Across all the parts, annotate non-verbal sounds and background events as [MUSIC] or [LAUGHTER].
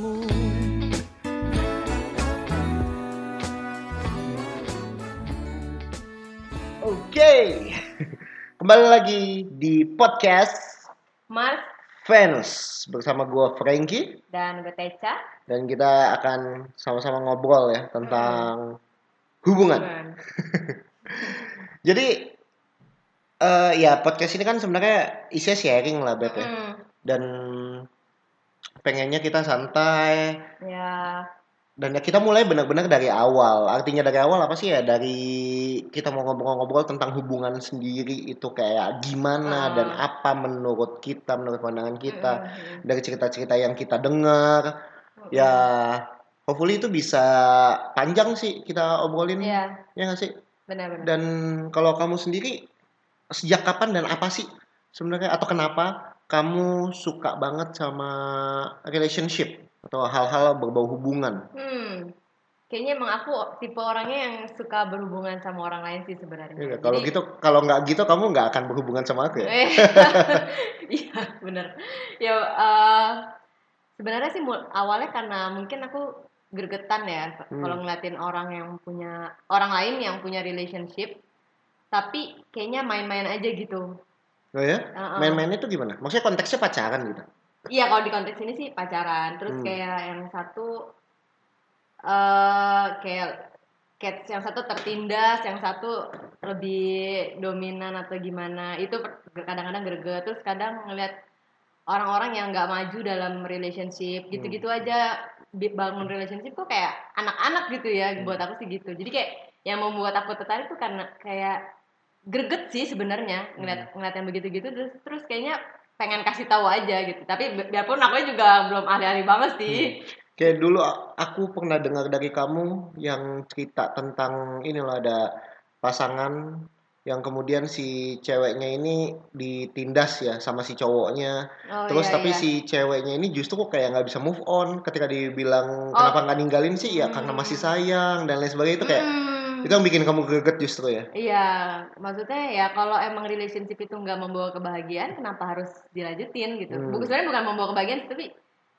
Oke, kembali lagi di podcast Mars Venus bersama gua Frankie dan gue Teca. dan kita akan sama-sama ngobrol ya tentang hubungan. Hubungan. [LAUGHS] Jadi eh ya podcast ini kan sebenarnya isinya sharing lah Beb ya. Mm, Dan pengennya kita santai ya, dan ya kita mulai benar-benar dari awal. Artinya dari awal apa sih ya? Dari kita mau ngobrol-ngobrol tentang hubungan sendiri itu kayak gimana Ah. dan apa menurut kita, menurut pandangan kita. mm, mm, dari cerita-cerita yang kita dengar mm. ya hopefully itu bisa panjang sih kita obrolin Iya, ya nggak sih benar-benar. dan kalau kamu sendiri sejak kapan dan apa sih sebenarnya atau kenapa kamu suka banget sama relationship atau hal-hal berbau hubungan Hmm, kayaknya emang aku tipe orangnya yang suka berhubungan sama orang lain sih sebenarnya. Ya, kalau gitu kalau nggak gitu kamu nggak akan berhubungan sama aku ya Eh, [LAUGHS] Iya, bener. Ya, eh, sebenarnya sih awalnya karena mungkin aku gregetan ya Hmm. kalau ngeliatin orang yang punya orang lain yang punya relationship, tapi kayaknya main-main aja gitu. Oh ya Heeh. main-mainnya tuh gimana maksudnya konteksnya pacaran gitu Iya, kalau di konteks ini sih pacaran. Terus Hmm. kayak yang satu eh kayak kayak yang satu tertindas, yang satu lebih dominan atau gimana. Itu kadang-kadang greget. Terus kadang ngeliat orang-orang yang nggak maju dalam relationship, gitu-gitu aja bangun relationship tuh kayak anak-anak gitu ya Hmm. buat aku sih gitu. Jadi kayak yang membuat aku tertarik tuh karena kayak greget sih sebenarnya ngeliat ngeliat yang begitu-gitu terus terus kayaknya pengen kasih tahu aja gitu tapi bi- biarpun aku juga belum ahli-ahli banget sih Kayak dulu aku pernah dengar dari kamu yang cerita tentang inilah ada pasangan yang kemudian si ceweknya ini ditindas ya sama si cowoknya. oh, Terus iya, tapi iya. si ceweknya ini justru kok kayak nggak bisa move on ketika dibilang Oh. kenapa nggak ninggalin sih ya karena Hmm. masih sayang dan lain sebagainya itu kayak Hmm. Itu yang bikin kamu greget justru ya. Iya, maksudnya ya kalau emang relationship itu nggak membawa kebahagiaan, kenapa harus dilanjutin gitu? Hmm. Bukan sebenarnya bukan membawa kebahagiaan, tapi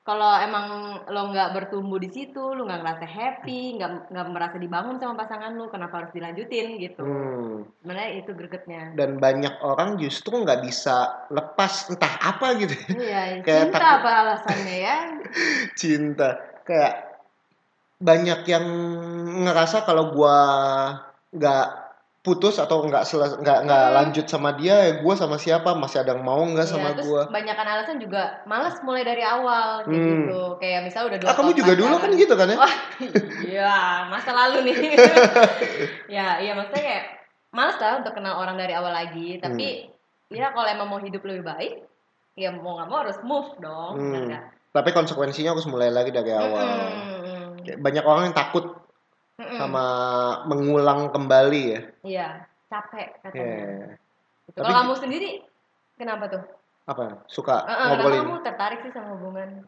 kalau emang lo nggak bertumbuh di situ, lo nggak ngerasa happy, nggak nggak merasa dibangun sama pasangan lo, kenapa harus dilanjutin gitu? Hmm. Sebenarnya itu gregetnya. Dan banyak orang justru nggak bisa lepas entah apa gitu. Iya, Kayak cinta takut- apa alasannya ya? [LAUGHS] cinta kayak banyak yang ngerasa kalau gua nggak putus atau nggak nggak nggak Hmm. lanjut sama dia ya gua sama siapa masih ada yang mau nggak Iya, sama terus gua banyakan alasan juga malas mulai dari awal kayak Hmm. gitu. Kayak misal udah dua ah kamu juga dulu kan gitu kan ya Wah, iya, masa lalu nih. [LAUGHS] ya, iya maksudnya kayak males lah untuk kenal orang dari awal lagi. Tapi Hmm. ya kalau emang mau hidup lebih baik, ya mau nggak mau harus move dong. Hmm. bener tapi konsekuensinya harus mulai lagi dari awal Mm-mm. Banyak orang yang takut Mm-mm. sama mengulang kembali ya Iya, capek katanya. Ya. Gitu. Tapi- Kalau kamu sendiri, kenapa tuh? apa suka eh, kenapa ngobrolin kamu tertarik sih sama hubungan?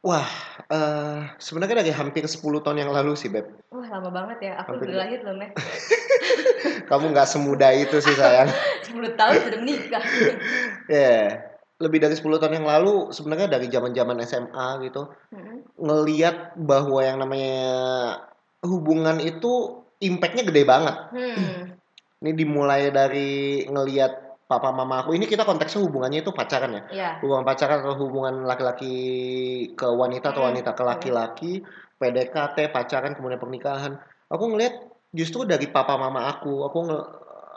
wah eh, sebenarnya dari hampir 10 tahun yang lalu sih beb Wah lama banget ya, aku Hampir udah lahir belum [LAUGHS] ya? kamu nggak semudah itu sih sayang [LAUGHS] 10 tahun sudah menikah. Ya, lebih dari 10 tahun yang lalu sebenarnya dari zaman-zaman SMA gitu Mm-mm. ngeliat bahwa yang namanya hubungan itu impactnya gede banget. Hmm. Ini dimulai dari ngeliat papa mama aku. Ini kita konteksnya hubungannya itu pacaran ya. Iya. Hubungan pacaran atau hubungan laki-laki ke wanita atau Hmm. wanita ke laki-laki, PDKT, pacaran kemudian pernikahan. Aku ngeliat justru dari papa mama aku, aku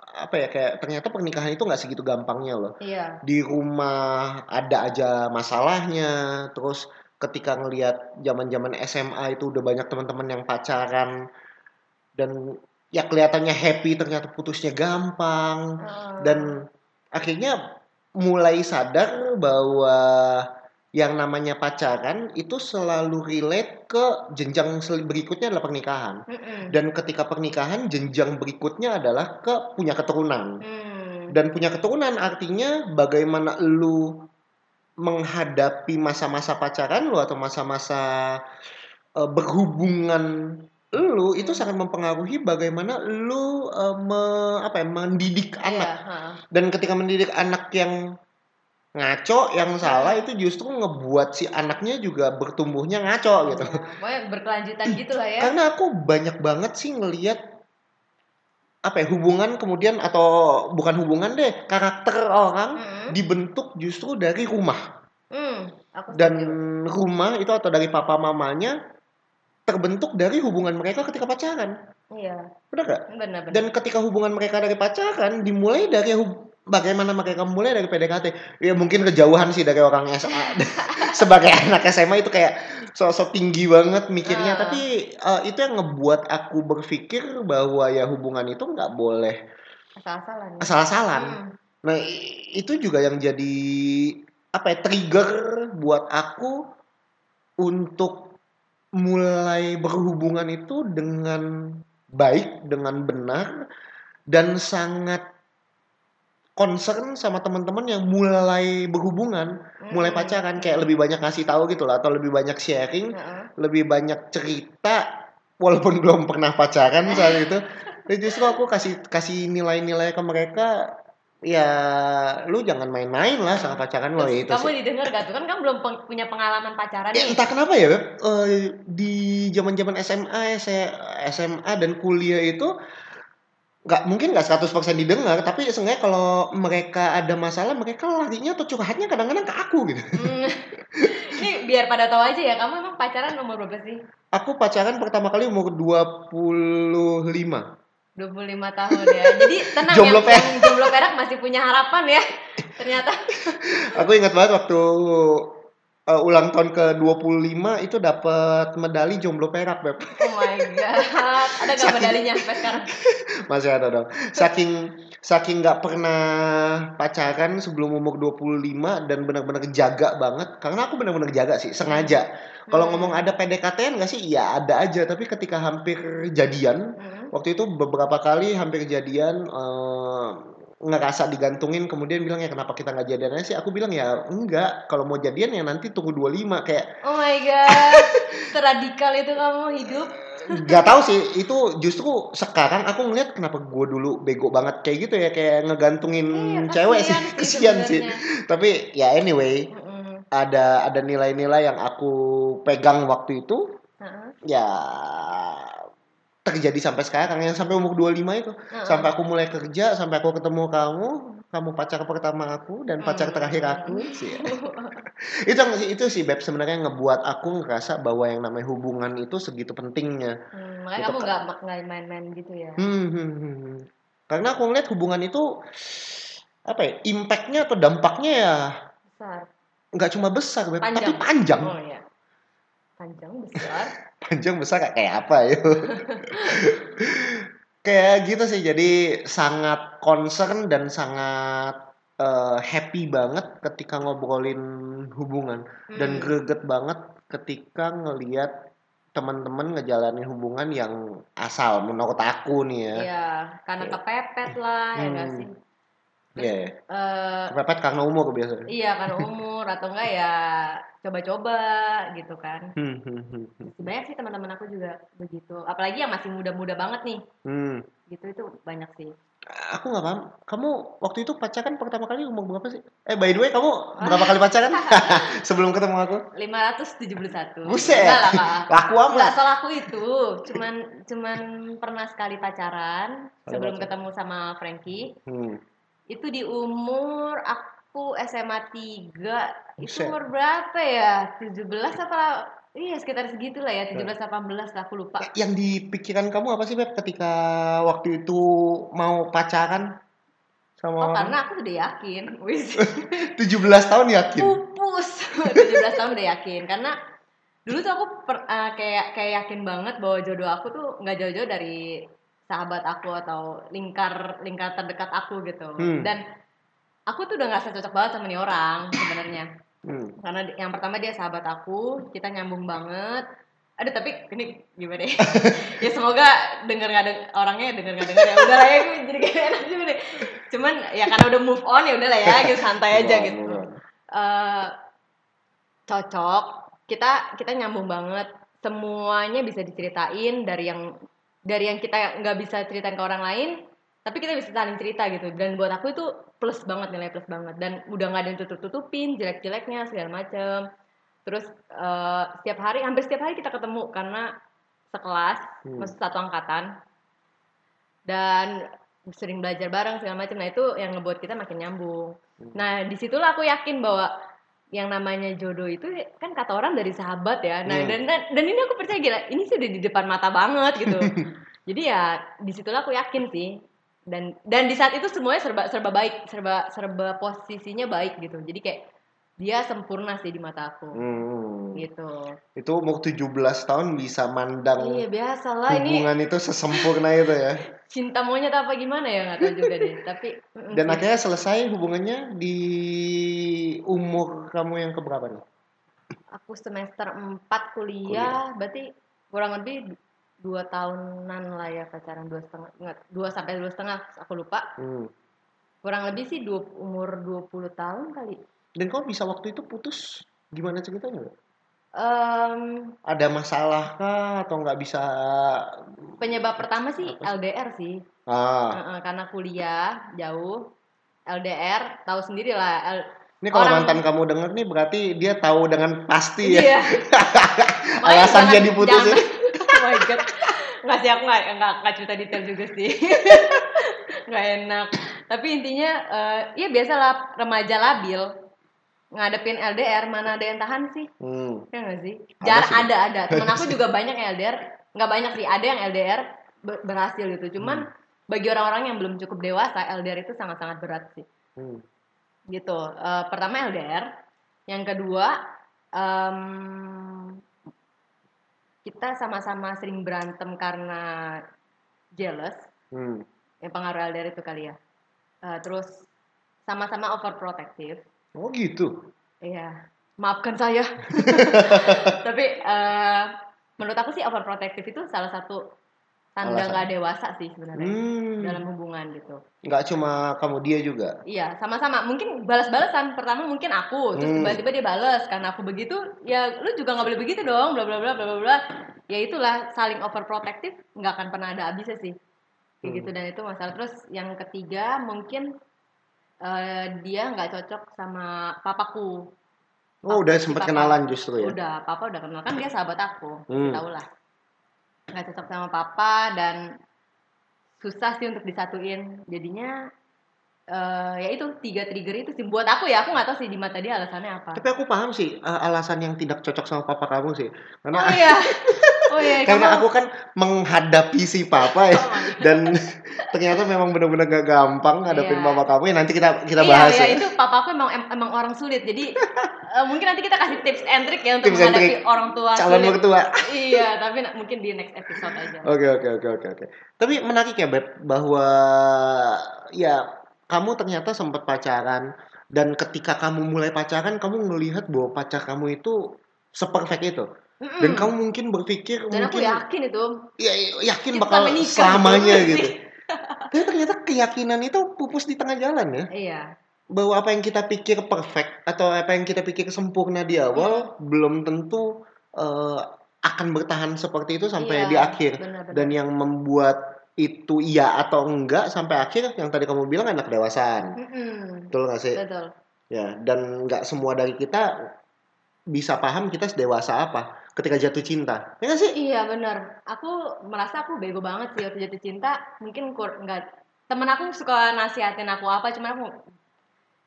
apa ya kayak ternyata pernikahan itu nggak segitu gampangnya loh Iya. di rumah ada aja masalahnya terus ketika ngelihat zaman-zaman SMA itu udah banyak teman-teman yang pacaran dan ya kelihatannya happy ternyata putusnya gampang Heeh. dan akhirnya mulai sadar bahwa yang namanya pacaran itu selalu relate ke jenjang berikutnya adalah pernikahan Mm-mm. dan ketika pernikahan jenjang berikutnya adalah ke punya keturunan Hmm. dan punya keturunan artinya bagaimana lu menghadapi masa-masa pacaran lu atau masa-masa eh, berhubungan lu itu sangat mempengaruhi bagaimana lu eh, me- apa ya mendidik Iya, anak heeh. dan ketika mendidik anak yang ngaco yang salah itu justru ngebuat si anaknya juga bertumbuhnya ngaco gitu. Pokoknya berkelanjutan gitu lah ya Karena aku banyak banget sih ngelihat apa ya hubungan kemudian atau bukan hubungan deh karakter orang Mm-mm. dibentuk justru dari rumah Hmm, aku dan setuju. rumah itu atau dari papa mamanya terbentuk dari hubungan mereka ketika pacaran iya benar gak? benar benar Dan ketika hubungan mereka dari pacaran dimulai dari hub- bagaimana mereka mulai dari PDKT. Ya mungkin kejauhan sih dari orang SA. [LAUGHS] Sebagai anak SMA itu kayak sosok tinggi banget mikirnya. Ah. Tapi eh, itu yang ngebuat aku berpikir bahwa ya hubungan itu nggak boleh asal-asalan ya. asal-asalan. Hmm, Nah itu juga yang jadi apa ya trigger buat aku untuk mulai berhubungan itu dengan baik, dengan benar dan sangat concern sama teman-teman yang mulai berhubungan, mulai hmm, pacaran kayak lebih banyak ngasih tahu gitu lah atau lebih banyak sharing, Heeh. lebih banyak cerita walaupun [LAUGHS] belum pernah pacaran saat itu. Dan justru aku kasih kasih nilai-nilai ke mereka ya lu jangan main-main lah sama pacaran lo Terus itu kamu sih. didengar gak tuh kan kamu belum peng- punya pengalaman pacaran Ya, nih entah kenapa ya, Beb. Eh, di zaman-zaman SMA, saya SMA dan kuliah itu nggak mungkin nggak 100% didengar, tapi seenggaknya kalau mereka ada masalah, mereka larinya atau curhatnya kadang-kadang ke aku gitu. Hmm. ini biar pada tahu aja ya kamu emang pacaran umur berapa sih Aku pacaran pertama kali umur 25. 25 tahun ya jadi tenang Jomblo yang, perak. yang jomblo perak masih punya harapan ya ternyata Aku ingat banget waktu eh, ulang tahun ke 25 itu dapat medali jomblo perak, Beb. oh my god ada gak medalinya sampai sekarang [LAUGHS] Masih ada dong. Saking saking nggak pernah pacaran sebelum umur 25 dan benar-benar jaga banget. Karena aku benar-benar jaga sih, sengaja. Kalau Hmm. ngomong ada PDKT-an nggak sih? Ya ada aja. Tapi ketika hampir jadian, Hmm. waktu itu beberapa kali hampir jadian eh, ngerasa digantungin kemudian bilang ya kenapa kita nggak jadian sih? Aku bilang ya enggak. Kalau mau jadian ya nanti tunggu 25 kayak oh my god. [LAUGHS] Teradikal itu kamu hidup. Gak tahu sih. Itu justru sekarang aku ngeliat kenapa gue dulu bego banget kayak gitu ya kayak ngegantungin Iya, cewek sih. kesian sih. [LAUGHS] tapi ya anyway ada ada nilai-nilai yang aku pegang waktu itu. Heeh. ya terjadi sampai sekarang yang sampai umur 25 itu Heeh. sampai aku mulai kerja sampai aku ketemu kamu kamu pacar pertama aku dan pacar Hmm. terakhir aku [LAUGHS] sih itu itu sih beb sebenarnya ngebuat aku ngerasa bahwa yang namanya hubungan itu segitu pentingnya Hmm, makanya Itu kamu nggak nggak main-main gitu ya Hmm, hmm, hmm, hmm. Karena aku ngeliat hubungan itu apa ya, impactnya atau dampaknya ya besar nggak cuma besar, Beb, Panjang. tapi panjang. oh iya panjang besar Panjang besar kayak- kayak apa ya? [LAUGHS] kayak gitu sih. Jadi sangat concern dan sangat eh, happy banget ketika ngobrolin hubungan dan Hmm. greget banget ketika ngeliat teman-teman ngejalanin hubungan yang asal menurut aku nih ya. Iya, karena kepepet lah ya Hmm. Iya, ya. Eh, kepepet karena umur biasanya. iya karena umur atau enggak ya coba-coba gitu kan Hmm, hmm, hmm, banyak sih teman-teman aku juga begitu apalagi yang masih muda-muda banget nih Hmm. gitu itu banyak sih Aku nggak paham. Kamu waktu itu pacaran pertama kali umur berapa sih? Eh by the way kamu [LAUGHS] berapa kali pacaran? [LAUGHS] Sebelum ketemu aku? 571 Buset. enggak lah kak Laku Enggak amat. salah aku itu, cuman cuman pernah sekali pacaran sebelum pacaran. ketemu sama Frankie. Hmm. Itu di umur aku SMA 3. Itu Buset. umur berapa ya? 17 apa? Iya, sekitar segitulah ya, 17 18 lah aku lupa. Yang di pikiran kamu apa sih Beb ketika waktu itu mau pacaran sama Oh, karena aku udah yakin. [LAUGHS] Wis. 17 tahun yakin. Pupus. [LAUGHS] 17 tahun udah yakin karena dulu tuh aku per- eh, kayak kayak yakin banget bahwa jodoh aku tuh nggak jauh-jauh dari sahabat aku atau lingkar lingkar terdekat aku gitu. Hmm. dan aku tuh udah nggak cocok banget sama nih orang sebenarnya. Hmm. karena yang pertama dia sahabat aku kita nyambung banget. Aduh tapi ini gimana ya? [LAUGHS] Ya semoga denger nggak deng- orangnya denger nggak denger ya. Udah lah ya gue jadi gak enak juga deh. Cuman ya karena udah move on ya udah lah ya gitu santai aja gitu. eh cocok. Kita kita nyambung banget. Semuanya bisa diceritain dari yang dari yang kita nggak bisa ceritain ke orang lain tapi kita bisa saling cerita gitu. Dan buat aku itu plus banget nilai plus banget. Dan udah nggak ada yang tutup tutupin jelek jeleknya segala macem. Terus eh, setiap hari hampir setiap hari kita ketemu karena sekelas Hmm. masih satu angkatan. Dan sering belajar bareng segala macam nah itu yang ngebuat kita makin nyambung. Hmm. nah di situlah aku yakin bahwa yang namanya jodoh itu kan kata orang dari sahabat ya. Nah Hmm. dan, dan dan ini aku percaya gila ini sih udah di depan mata banget gitu. [LAUGHS] Jadi ya di situlah aku yakin sih. Dan dan di saat itu semuanya serba serba baik serba serba posisinya baik gitu. Jadi kayak dia sempurna sih di mata aku. Hmm. gitu. Itu umur 17 tahun bisa mandang iya biasa lah ini hubungan itu sesempurna itu ya. [LAUGHS] cinta monyet apa gimana ya? Nggak tahu juga deh. Tapi Dan akhirnya selesai hubungannya di umur kamu yang keberapa nih? aku semester 4 kuliah, berarti kurang lebih dua tahunan lah ya pacaran dua setengah nggak dua sampai dua setengah aku lupa. Hmm. kurang lebih sih dua, umur 20 tahun kali Dan kau bisa waktu itu putus gimana ceritanya? Em, Ada masalah kah atau nggak bisa? penyebab pertama sih Apa LDR sih Ah, karena kuliah jauh LDR tahu sendiri lah L- ini kalau Orang- mantan kamu denger nih berarti dia tahu dengan pasti ya. Iya. [LAUGHS] Alasan dia jangan- diputusin. [LAUGHS] jangan- oh my god. Nggak sih aku nggak, nggak, nggak cerita detail juga sih. [LAUGHS] nggak enak. Tapi intinya eh ya biasalah remaja labil ngadepin LDR mana ada yang tahan sih? Hmm. ya nggak sih? Jar ada ada. Temen aku [LAUGHS] juga banyak yang LDR nggak banyak sih ada yang LDR be- berhasil gitu. Cuman bagi orang-orang yang belum cukup dewasa LDR itu sangat-sangat berat sih. Hmm. gitu. Eh, pertama LDR yang kedua em, kita sama-sama sering berantem karena jealous. Hmm. yang pengaruh LDR itu kali ya. Eh, terus sama-sama overprotective Oh gitu. iya maafkan saya [LAUGHS] tapi eh, menurut aku sih overprotective itu salah satu tanda nggak dewasa sih sebenarnya Hmm. dalam hubungan gitu Nggak cuma kamu dia juga. Iya, sama-sama. Mungkin balas-balasan. Pertama mungkin aku, terus Hmm. tiba-tiba dia balas karena aku begitu, ya lu juga nggak boleh begitu dong, bla bla bla bla bla bla. Ya itulah saling overprotective nggak akan pernah ada habisnya sih. Kayak Hmm. gitu dan itu masalah. Terus yang ketiga mungkin eh, dia nggak cocok sama papaku. Oh udah Si sempat papa. kenalan justru ya. Udah, papa udah kenal kan dia sahabat aku, Hmm. tau lah. Nggak cocok sama papa dan susah sih untuk disatuin. Jadinya eh ya itu tiga trigger itu sih buat aku ya aku nggak tahu sih di mata dia alasannya apa. Tapi aku paham sih eh, alasan yang tidak cocok sama papa kamu sih. Karena Oh iya, [LAUGHS] oh iya. karena kamu- aku kan menghadapi si papa ya Oh God. dan ternyata memang benar-benar gak gampang ngadepin Iya. papa kamu ya nanti kita kita iya, bahas iya, ya. itu papa aku emang em- emang orang sulit. Jadi eh, mungkin nanti kita kasih tips and trick ya untuk Tips menghadapi trick. orang tua Calon sulit. mertua. Iya, tapi mungkin di next episode aja. Oke oke oke oke oke. Tapi menarik ya Beb bahwa ya kamu ternyata sempat pacaran dan ketika kamu mulai pacaran kamu melihat bahwa pacar kamu itu seperfect itu Mm-mm. dan kamu mungkin berpikir Dan aku mungkin yakin itu ya, yakin kita bakal menikah selamanya gitu. gitu. [LAUGHS] Tapi ternyata keyakinan itu pupus di tengah jalan ya. Iya. Bahwa apa yang kita pikir perfect atau apa yang kita pikir sempurna di awal belum tentu eh, akan bertahan seperti itu sampai Iya, di akhir. benar-benar. Dan yang membuat itu iya atau enggak sampai akhir yang tadi kamu bilang anak dewasaan. Mm-mm. Betul nggak sih? Betul. Ya, dan nggak semua dari kita bisa paham kita sedewasa apa ketika jatuh cinta. Ya nggak sih? Iya benar. Aku merasa aku bego banget sih waktu jatuh cinta. Mungkin kur nggak temen aku suka nasihatin aku apa, cuman aku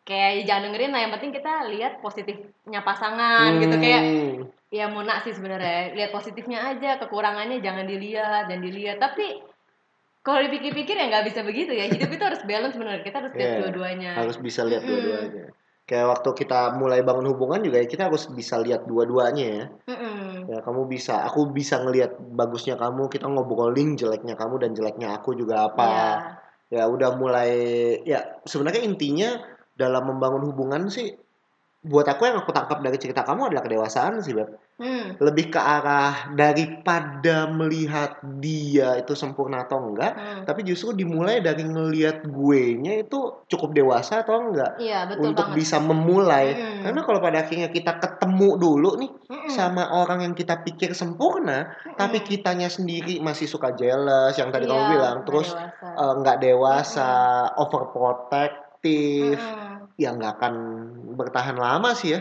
kayak jangan dengerin lah. Yang penting kita lihat positifnya pasangan gitu kayak Hmm. ya muna sih sebenarnya. Lihat positifnya aja, kekurangannya jangan dilihat dan dilihat. Tapi kalau dipikir-pikir ya nggak bisa begitu ya. Hidup itu harus balance bener. Kita harus lihat Iya, dua-duanya. harus bisa lihat dua-duanya. Kayak waktu kita mulai bangun hubungan juga ya, kita harus bisa lihat dua-duanya ya. Mm-mm. Ya kamu bisa, aku bisa ngelihat bagusnya kamu, kita ngobrolin jeleknya kamu dan jeleknya aku juga apa. Iya. Ya udah mulai ya sebenarnya intinya dalam membangun hubungan sih buat aku yang aku tangkap dari cerita kamu adalah kedewasaan sih beb Hmm. lebih ke arah daripada melihat dia itu sempurna atau enggak hmm. tapi justru dimulai dari ngelihat gue nya itu cukup dewasa atau enggak Iya, betul untuk banget. bisa memulai Hmm. karena kalau pada akhirnya kita ketemu dulu nih Mm-mm. sama orang yang kita pikir sempurna tapi Mm-mm. kitanya sendiri masih suka jealous yang tadi Iya, kamu bilang nggak terus dewasa. eh, nggak dewasa overprotective Mm-mm. ya nggak akan bertahan lama sih ya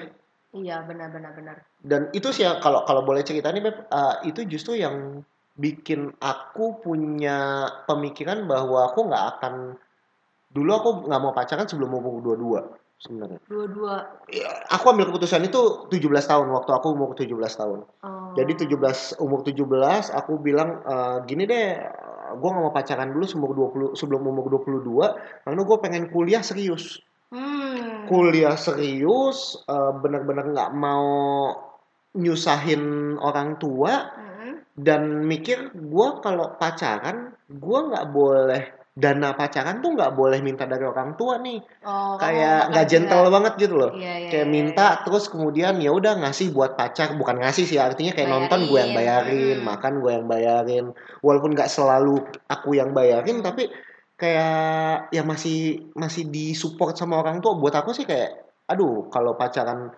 Iya, benar benar dan itu sih yang kalau kalau boleh cerita nih Beb, eh, itu justru yang bikin aku punya pemikiran bahwa aku nggak akan dulu aku nggak mau pacaran sebelum umur 22 sebenarnya Dua-dua. Ya, aku ambil keputusan itu 17 tahun waktu aku umur 17 tahun Oh. jadi 17 umur 17 aku bilang eh, gini deh gue nggak mau pacaran dulu sebelum 20 sebelum umur 22 karena gue pengen kuliah serius Hmm. Kuliah serius eh, bener-bener nggak mau nyusahin orang tua Mm-mm. dan mikir gua kalau pacaran gua nggak boleh dana pacaran tuh nggak boleh minta dari orang tua nih Oh, kayak nggak gentle juga. banget gitu loh Iya, iya, kayak iya, minta iya. terus kemudian ya udah ngasih buat pacar bukan ngasih sih artinya kayak nonton gue yang bayarin Bayarin. Mm. makan gue yang bayarin walaupun nggak selalu aku yang bayarin Hmm. tapi kayak ya masih masih disupport sama orang tua buat aku sih kayak aduh kalau pacaran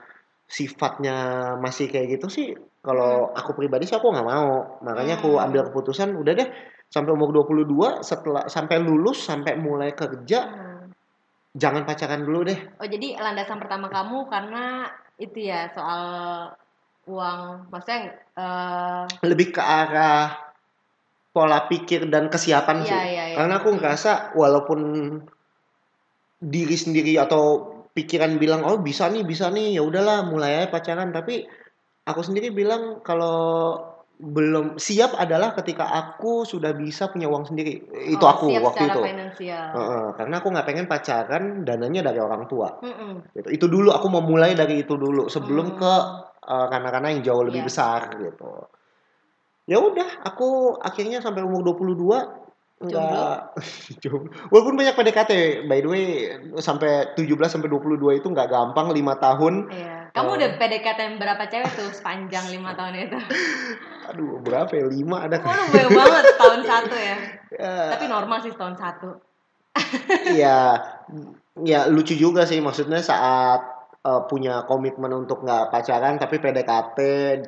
sifatnya masih kayak gitu sih kalau aku pribadi sih aku nggak mau makanya aku Hmm. ambil keputusan udah deh sampai umur 22 setelah sampai lulus sampai mulai kerja Hmm. jangan pacaran dulu deh Oh, jadi landasan pertama kamu karena itu ya soal uang, maksudnya eh lebih ke arah pola pikir dan kesiapan Iya, sih. iya, iya. Karena aku ngerasa walaupun diri sendiri atau pikiran bilang oh bisa nih bisa nih ya udahlah mulai aja pacaran tapi aku sendiri bilang kalau belum siap adalah ketika aku sudah bisa punya uang sendiri itu oh, aku siap waktu itu finansial. Heeh, karena aku nggak pengen pacaran dananya dari orang tua Mm-mm. gitu. itu dulu aku mau mulai dari itu dulu sebelum Hmm. ke uh, karena-karena yang jauh lebih Iya. besar gitu. Ya udah, aku akhirnya sampai umur 22 enggak. [LAUGHS] Walaupun banyak PDKT, by the way, sampai 17 sampai 22 itu nggak gampang 5 tahun. Iya. Kamu Oh. udah PDKT berapa cewek tuh sepanjang lima [LAUGHS] tahun itu? Aduh, berapa ya? 5 ada kan? Waduh, banyak banget tahun satu ya. Ya, Tapi normal sih tahun satu. ya, ya lucu juga sih maksudnya saat uh, punya komitmen untuk nggak pacaran tapi PDKT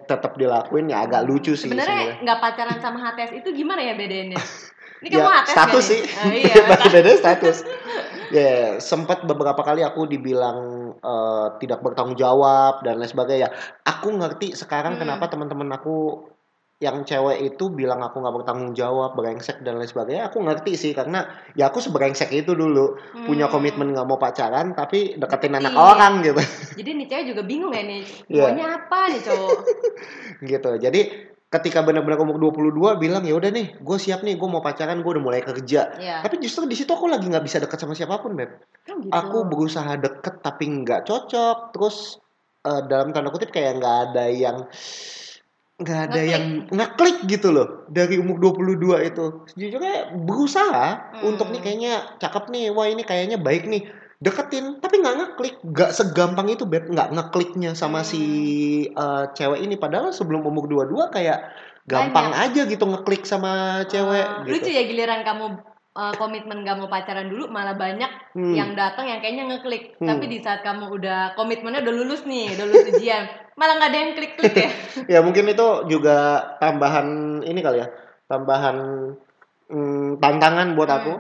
tetap dilakuin ya agak lucu sih Sebenarnya nggak pacaran sama HTS itu gimana ya bedainnya? [LAUGHS] Ini ya kamu HTS status sih? Oh, iya. [LAUGHS] beda status [LAUGHS] ya sempat beberapa kali aku dibilang eh, tidak bertanggung jawab dan lain sebagainya aku ngerti sekarang Hmm. kenapa teman-teman aku yang cewek itu bilang aku nggak bertanggung jawab brengsek dan lain sebagainya aku ngerti sih karena ya aku sebrengsek itu dulu punya Hmm. komitmen nggak mau pacaran tapi deketin anak Iya. orang gitu Jadi nih cewek juga bingung ya nih. [LAUGHS] Iya. Maunya apa nih cowok? [LAUGHS] gitu jadi ketika benar-benar umur 22 bilang ya udah nih gue siap nih gue mau pacaran gue udah mulai kerja Iya. tapi justru di situ aku lagi nggak bisa deket sama siapa pun beb Oh, gitu. aku berusaha deket tapi nggak cocok terus eh, dalam tanda kutip kayak nggak ada yang nggak ada Ngeklik. yang ngeklik gitu loh dari umur 22 itu sejujurnya berusaha Hmm. untuk nih kayaknya cakep nih wah ini kayaknya baik nih deketin tapi nggak ngeklik nggak segampang itu beb nggak ngekliknya sama Hmm. si eh, cewek ini padahal sebelum umur 22 kayak gampang aja gitu ngeklik sama cewek Eh, gitu Lucu ya giliran kamu eh, komitmen gak mau pacaran dulu malah banyak Hmm. yang datang yang kayaknya ngeklik. Hmm. Tapi di saat kamu udah komitmennya udah lulus nih, udah lulus ujian, [LAUGHS] malah nggak ada yang klik-klik ya. [LAUGHS] ya mungkin itu juga tambahan ini kali ya tambahan mm, tantangan buat Hmm. aku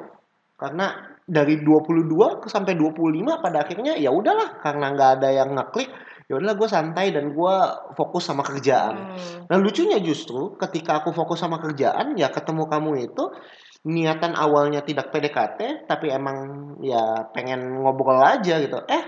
karena dari 22 ke sampai 25 pada akhirnya ya udahlah karena nggak ada yang ngeklik ya udahlah gue santai dan gue fokus sama kerjaan Hmm. nah lucunya justru ketika aku fokus sama kerjaan ya ketemu kamu itu niatan awalnya tidak PDKT tapi emang ya pengen ngobrol aja gitu eh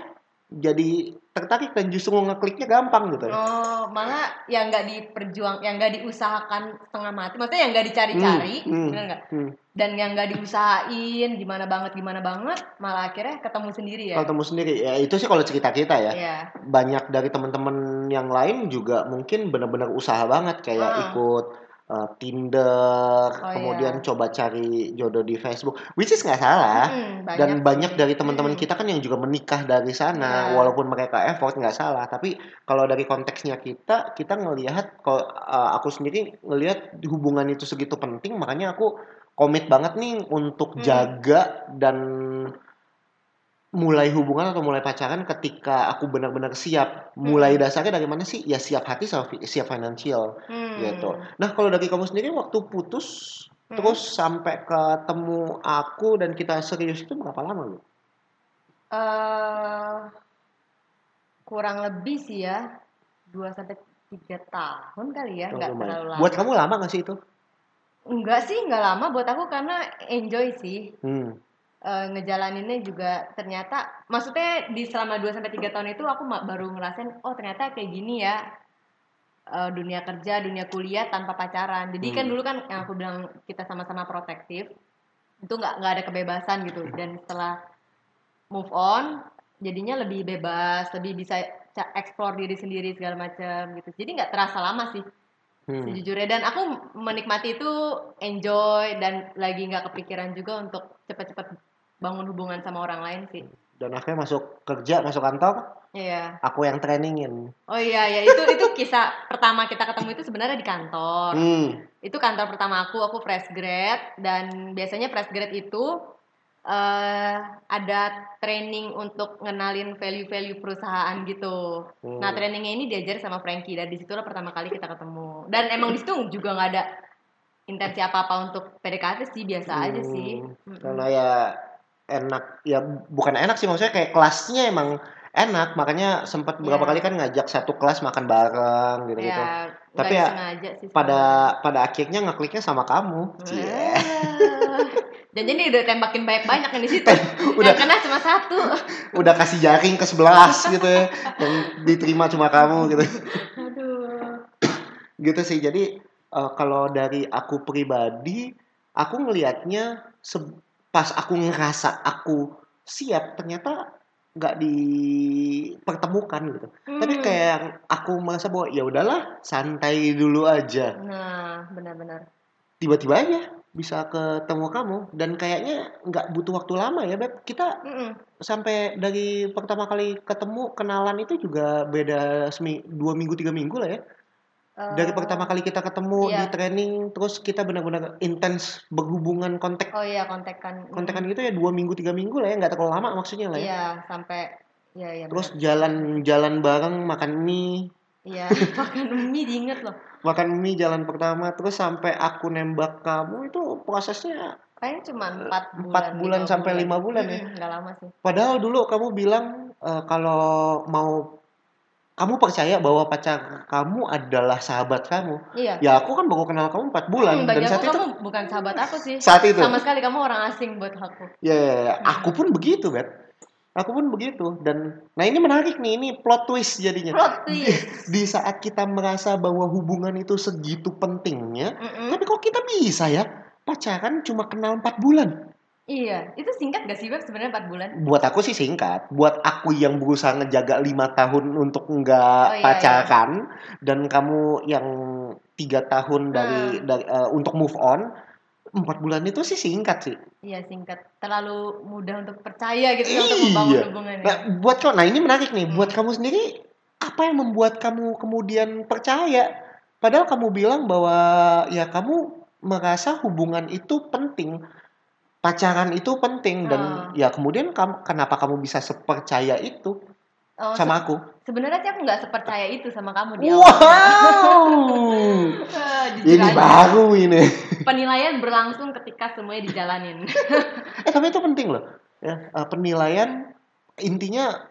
jadi tertarik dan justru ngekliknya gampang gitu Oh, malah yang nggak diperjuang, yang nggak diusahakan setengah mati, maksudnya yang nggak dicari-cari, Hmm, hmm, bener nggak? hmm. Dan yang nggak diusahain, gimana banget, gimana banget, malah akhirnya ketemu sendiri ya. Kalau temu sendiri ya itu sih kalau cerita kita ya. Iya. Banyak dari teman-teman yang lain juga mungkin benar-benar usaha banget kayak Ah. ikut eh, Tinder, Oh, kemudian iya. coba cari jodoh di Facebook, which is nggak salah. Mm, Dan banyak sih. dari teman-teman kita kan yang juga menikah dari sana, Iya. walaupun mereka effort nggak salah. Tapi kalau dari konteksnya kita, kita ngelihat, kalau uh, aku sendiri ngelihat hubungan itu segitu penting, makanya aku komit banget nih untuk Hmm. jaga dan mulai hubungan atau mulai pacaran ketika aku benar-benar siap. Mulai Hmm. dasarnya dari mana sih? Ya siap hati sama siap financial Hmm. gitu. Nah kalau dari kamu sendiri waktu putus Hmm. terus sampai ketemu aku dan kita serius itu berapa lama lu? Eh, kurang lebih sih ya 2 sampai 3 tahun kali ya, nggak terlalu lama. Buat kamu lama gak sih itu? Enggak sih, nggak lama buat aku karena enjoy sih. Hmm. Eh, ngejalaninnya juga ternyata maksudnya di selama 2 sampai 3 tahun itu aku baru ngerasain oh ternyata kayak gini ya eh, dunia kerja, dunia kuliah tanpa pacaran. Jadi kan Hmm. dulu kan yang aku bilang kita sama-sama protektif itu nggak nggak ada kebebasan gitu dan setelah move on jadinya lebih bebas, lebih bisa explore diri sendiri segala macam gitu. Jadi nggak terasa lama sih Hmm. sejujurnya dan aku menikmati itu enjoy dan lagi nggak kepikiran juga untuk cepet-cepet bangun hubungan sama orang lain sih Dan akhirnya masuk kerja, masuk kantor, iya aku yang trainingin. oh iya ya itu itu kisah pertama kita ketemu itu sebenarnya di kantor Hmm. itu kantor pertama aku aku fresh grad dan biasanya fresh grad itu eh ada training untuk ngenalin value-value perusahaan gitu. Hmm. Nah trainingnya ini diajar sama Frankie dan di situlah pertama kali kita ketemu. Dan emang di situ juga nggak ada intensi apa-apa untuk PDKT sih biasa aja sih. Hmm. Karena ya enak, ya bukan enak sih maksudnya kayak kelasnya emang enak, makanya sempat beberapa Iya. kali kan ngajak satu kelas makan bareng gitu-gitu. Ya, Tapi nggak ya, sengaja sih Pada pada akhirnya ngekliknya sama kamu. Sebenarnya. Dan jadi udah tembakin banyak-banyak yang di situ. [LAUGHS] Udah. Yang kena cuma satu. [LAUGHS] Udah kasih jaring ke 11 gitu ya. Yang diterima cuma kamu gitu. Aduh. [COUGHS] gitu sih jadi eh, kalau dari aku pribadi aku ngelihatnya se- pas aku ngerasa aku siap ternyata nggak dipertemukan gitu tapi Hmm. kayak aku merasa bahwa ya udahlah santai dulu aja Nah, benar-benar. tiba-tiba aja bisa ketemu kamu dan kayaknya nggak butuh waktu lama ya beb kita Mm-mm. sampai dari pertama kali ketemu kenalan itu juga beda semi dua minggu tiga minggu lah ya dari Eh, pertama kali kita ketemu di iya. training terus kita benar-benar intens berhubungan kontak Oh iya kontekan. Kontekan gitu ya dua minggu tiga minggu lah ya nggak terlalu lama maksudnya lah ya Iya sampai iya iya. terus benar. jalan-jalan bareng makan mie Iya [LAUGHS] makan mie diinget loh. makan mie jalan pertama terus sampai aku nembak kamu itu prosesnya Kayaknya cuma empat bulan. empat bulan sampai lima bulan ya Mm-mm, Nggak lama sih. padahal dulu kamu bilang eh, kalau mau kamu percaya bahwa pacar kamu adalah sahabat kamu Iya. ya aku kan baru kenal kamu empat bulan Hmm, dan saat aku itu kamu bukan sahabat aku sih. saat itu Sama sekali kamu orang asing buat aku. Ya, ya, ya. Hmm. aku pun begitu, Bet. Aku pun begitu. Dan nah ini menarik nih, ini plot twist jadinya. Plot twist. [LAUGHS] Di saat kita merasa bahwa hubungan itu segitu pentingnya, Mm-mm. tapi kok kita bisa ya pacaran cuma kenal 4 bulan? Iya, itu singkat gak sih Beb sebenarnya 4 bulan? Buat aku sih singkat. Buat aku yang berusaha ngejaga lima tahun untuk nggak Oh, iya, pacaran dan kamu yang tiga tahun dari, Hmm. dari eh, untuk move on, empat bulan itu sih singkat sih. Iya singkat. Terlalu mudah untuk percaya gitu ya, untuk Iya. membangun hubungannya. Nah, buat kau, nah ini menarik nih. Hmm. Buat kamu sendiri, apa yang membuat kamu kemudian percaya? Padahal kamu bilang bahwa ya kamu merasa hubungan itu penting, pacaran itu penting dan Hmm. ya kemudian kamu kenapa kamu bisa sepercaya itu Oh, sama se- aku? Sebenarnya sih aku nggak sepercaya itu sama kamu di. Wow, [LAUGHS] jujur ini aja. baru ini. Penilaian berlangsung ketika semuanya dijalanin. [LAUGHS] Eh tapi itu penting loh. Ya, eh, penilaian intinya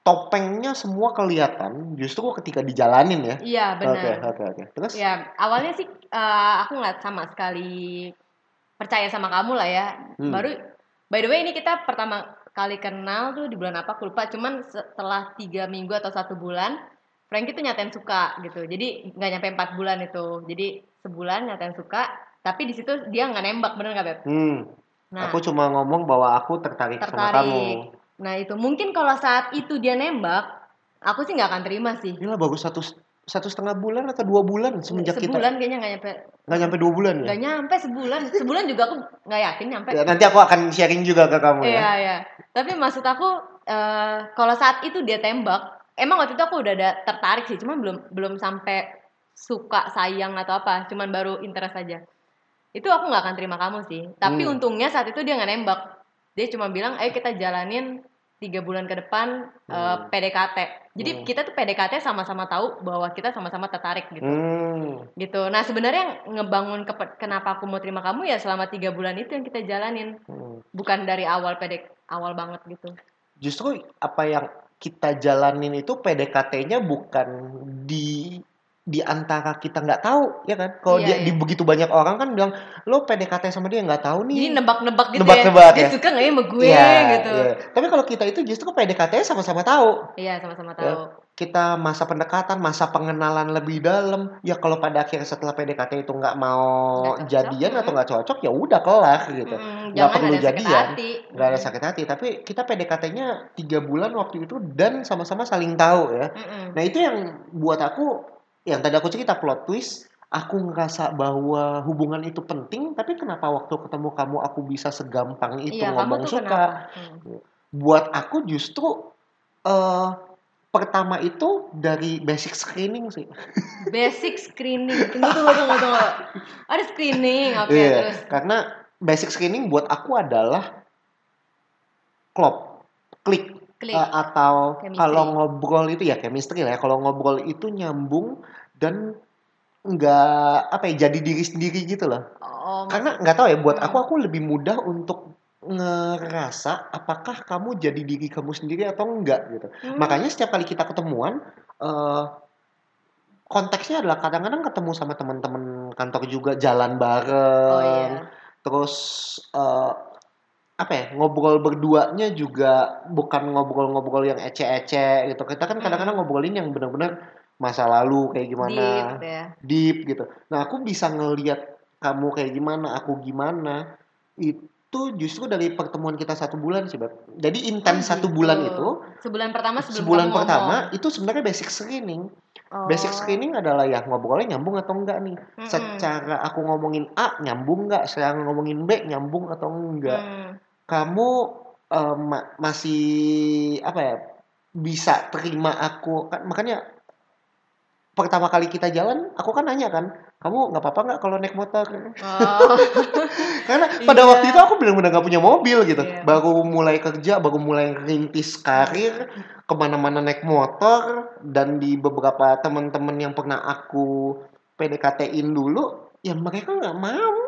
topengnya semua kelihatan justru ketika dijalanin ya. Iya Oke, benar. oke, oke. Terus? Ya awalnya sih eh, aku nggak sama sekali percaya sama kamu lah ya. Hmm. Baru by the way ini kita pertama kali kenal tuh di bulan apa aku lupa. Cuman setelah tiga minggu atau satu bulan, Frankie tuh nyatain suka gitu. Jadi nggak nyampe empat bulan itu. Jadi sebulan nyatain suka. Tapi di situ dia nggak nembak bener nggak beb? Hmm, Nah aku cuma ngomong bahwa aku tertarik, sama kamu. tertarik. Nah itu mungkin kalau saat itu dia nembak, aku sih nggak akan terima sih. Gila bagus satu satu setengah bulan atau dua bulan semenjak kita sebulan kayaknya nggak nyampe nggak nyampe dua bulan ya nggak nyampe sebulan sebulan juga aku nggak yakin nyampe Ya, nanti aku akan sharing juga ke kamu ya Iya iya. Tapi maksud aku eh, kalau saat itu dia tembak, emang waktu itu aku udah ada tertarik sih, cuman belum belum sampai suka sayang atau apa, cuman baru interest aja. Itu aku nggak akan terima kamu sih. Tapi Hmm. untungnya saat itu dia nggak nembak. Dia cuma bilang, ayo kita jalanin tiga bulan ke depan eh, Hmm. PDKT. Jadi Hmm. kita tuh PDKT sama-sama tahu bahwa kita sama-sama tertarik gitu. Hmm. Gitu. Nah sebenarnya yang ngebangun kepe- kenapa aku mau terima kamu ya selama tiga bulan itu yang kita jalanin, Hmm. bukan dari awal pedek awal banget gitu. justru apa yang kita jalanin itu PDKT-nya bukan di di antara kita nggak tahu ya kan kalau Iya, dia di iya. begitu banyak orang kan bilang lo PDKT sama dia nggak tahu nih Jadi nebak-nebak gitu Nebak-nebak ya. ya. Dia suka nggak ya sama gue Iya, gitu. iya. tapi kalau kita itu justru PDKT sama-sama tahu Iya, sama-sama Ya. tahu. kita masa pendekatan masa pengenalan lebih dalam ya kalau pada akhirnya setelah PDKT itu nggak mau cocok, jadian atau mm. nggak cocok ya udah kelar gitu Nggak jangan perlu jadian. nggak ada sakit hati tapi kita PDKT-nya tiga bulan waktu itu dan sama-sama saling tahu ya Mm-mm. Nah itu yang buat aku yang tadi aku cerita plot twist. Aku ngerasa bahwa hubungan itu penting, tapi kenapa waktu ketemu kamu aku bisa segampang itu Iya, kamu ngomong suka? Hmm. Buat aku justru eh pertama itu dari basic screening sih. [LAUGHS] Basic screening. Tunggu, tunggu, tunggu, tunggu. Ada screening, oke Iya, terus. karena basic screening buat aku adalah klop, klik, Klik. Eh, atau Chemistry. kalau ngobrol itu ya chemistry lah ya. Kalau ngobrol itu nyambung dan nggak apa ya jadi diri sendiri gitu loh. Oh, Karena nggak tahu ya buat Hmm. aku aku lebih mudah untuk ngerasa apakah kamu jadi diri kamu sendiri atau enggak gitu. Hmm. Makanya setiap kali kita ketemuan eh konteksnya adalah kadang-kadang ketemu sama teman-teman kantor juga jalan bareng. Oh iya. Terus eh apa ya ngobrol berduanya juga bukan ngobrol-ngobrol yang ece-ece gitu. Kita kan kadang-kadang ngobrolin yang benar-benar masa lalu kayak gimana Deep ya. deep gitu. Nah, aku bisa ngelihat kamu kayak gimana, aku gimana. Itu justru dari pertemuan kita satu bulan sih, Beb. Jadi intens Oh, satu gitu. bulan itu, Sebulan pertama sebelum sebulan kamu pertama ngomong. itu sebenarnya basic screening. Oh. Basic screening adalah ya ngobrolnya nyambung atau enggak nih. Mm-mm. Secara aku ngomongin A nyambung enggak, secara ngomongin B nyambung atau enggak. Hmm. Kamu eh, ma- masih apa ya? Bisa terima aku kan makanya pertama kali kita jalan, aku kan nanya kan, kamu nggak apa-apa nggak kalau naik motor? Oh. [LAUGHS] Karena pada Iya. waktu itu aku benar-benar nggak punya mobil gitu. Iya. Baru mulai kerja, baru mulai rintis karir, ke mana-mana naik motor, dan di beberapa teman-teman yang pernah aku PDKT-in dulu, ya mereka nggak mau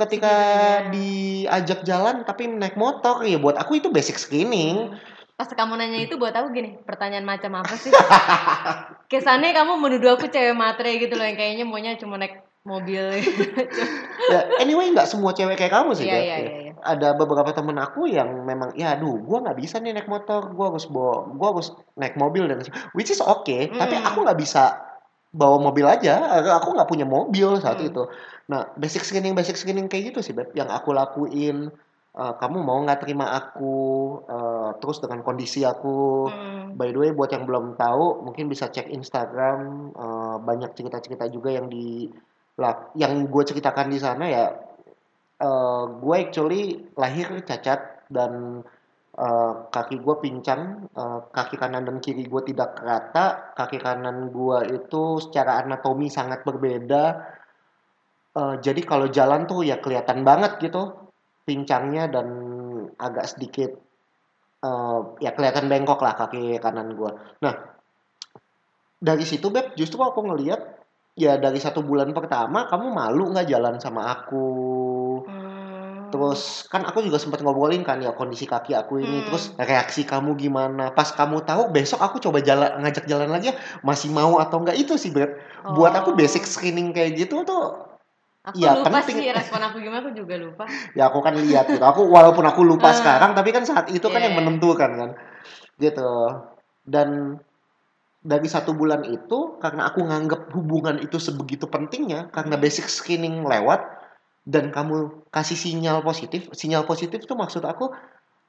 ketika diajak jalan tapi naik motor. Ya buat aku itu basic screening. Pas kamu nanya itu buat aku gini, pertanyaan macam apa sih? [LAUGHS] Kesannya kamu menuduh aku cewek matre gitu loh, yang kayaknya maunya cuma naik mobil. Ya, anyway nggak semua cewek kayak kamu sih. Iya, iya, iya, iya. Ada beberapa temen aku yang memang, ya aduh, gua nggak bisa nih naik motor, gua harus bawa, gua harus naik mobil dan which is okay, tapi Mm. aku nggak bisa bawa mobil aja, aku nggak punya mobil saat Mm. itu. Nah, basic screening, basic screening kayak gitu sih, Beb, yang aku lakuin. Eh, kamu mau nggak terima aku, eh, terus dengan kondisi aku. Hmm. By the way, buat yang belum tahu, mungkin bisa cek Instagram. eh, banyak cerita-cerita juga yang di yang gue ceritakan di sana ya. eh, gue actually lahir cacat dan eh, kaki gue pincang, eh, kaki kanan dan kiri gue tidak rata. Kaki kanan gue itu secara anatomi sangat berbeda. Eh, jadi kalau jalan tuh ya kelihatan banget gitu pincangnya dan agak sedikit eh, ya kelihatan bengkok lah kaki kanan gue. Nah dari situ beb justru aku ngelihat ya dari satu bulan pertama kamu malu nggak jalan sama aku. Hmm. Terus kan aku juga sempat ngobrolin kan ya kondisi kaki aku ini. Hmm. Terus reaksi kamu gimana? Pas kamu tahu besok aku coba jalan ngajak jalan lagi ya masih mau atau enggak itu sih beb. Buat aku Oh. basic screening kayak gitu tuh Aku ya, lupa penting. sih respon aku gimana, aku juga lupa. [LAUGHS] ya aku kan lihat gitu. Aku walaupun aku lupa Ah. sekarang tapi kan saat itu kan Iya, yang iya. menentukan kan. Gitu. Dan dari satu bulan itu karena aku nganggap hubungan itu sebegitu pentingnya karena Hmm. basic screening lewat dan kamu kasih sinyal positif. Sinyal positif tuh maksud aku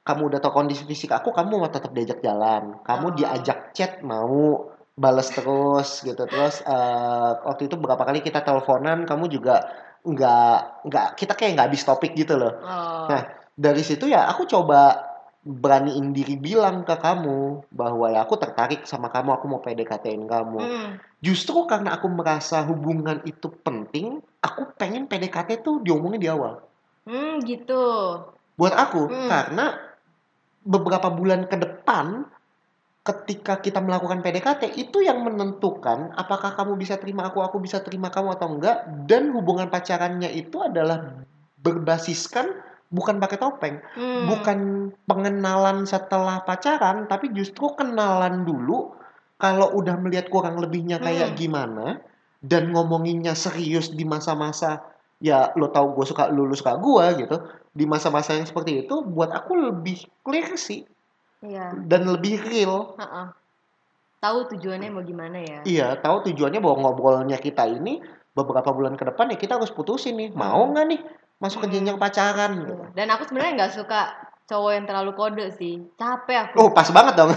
kamu udah tahu kondisi fisik aku, kamu mau tetap diajak jalan. Kamu Oh. diajak chat mau, bales terus gitu terus eh, waktu itu beberapa kali kita teleponan kamu juga nggak nggak kita kayak nggak habis topik gitu loh Oh. Nah, dari situ ya aku coba beraniin diri bilang ke kamu bahwa ya aku tertarik sama kamu, aku mau PDKT-in kamu. Hmm. Justru karena aku merasa hubungan itu penting, aku pengen PDKT tuh diomongin di awal. Hmm, gitu. Buat aku, Hmm. karena beberapa bulan ke depan ketika kita melakukan PDKT itu yang menentukan apakah kamu bisa terima aku, aku bisa terima kamu atau enggak dan hubungan pacarannya itu adalah berbasiskan bukan pakai topeng, Hmm. bukan pengenalan setelah pacaran, tapi justru kenalan dulu. Kalau udah melihat kurang lebihnya kayak Hmm. gimana, dan ngomonginnya serius di masa-masa ya lo tahu gue suka lu, lu suka gue gitu. Di masa-masa yang seperti itu, buat aku lebih clear sih Iya. dan lebih real. Heeh. Tahu tujuannya mau gimana ya? Iya, tahu tujuannya bahwa ngobrolnya kita ini beberapa bulan ke depan ya kita harus putusin nih, mau Hmm. nggak nih masuk ke Hmm. jenjang pacaran? gitu. Dan aku sebenarnya nggak suka cowok yang terlalu kode sih. Capek aku. Oh, pas banget dong.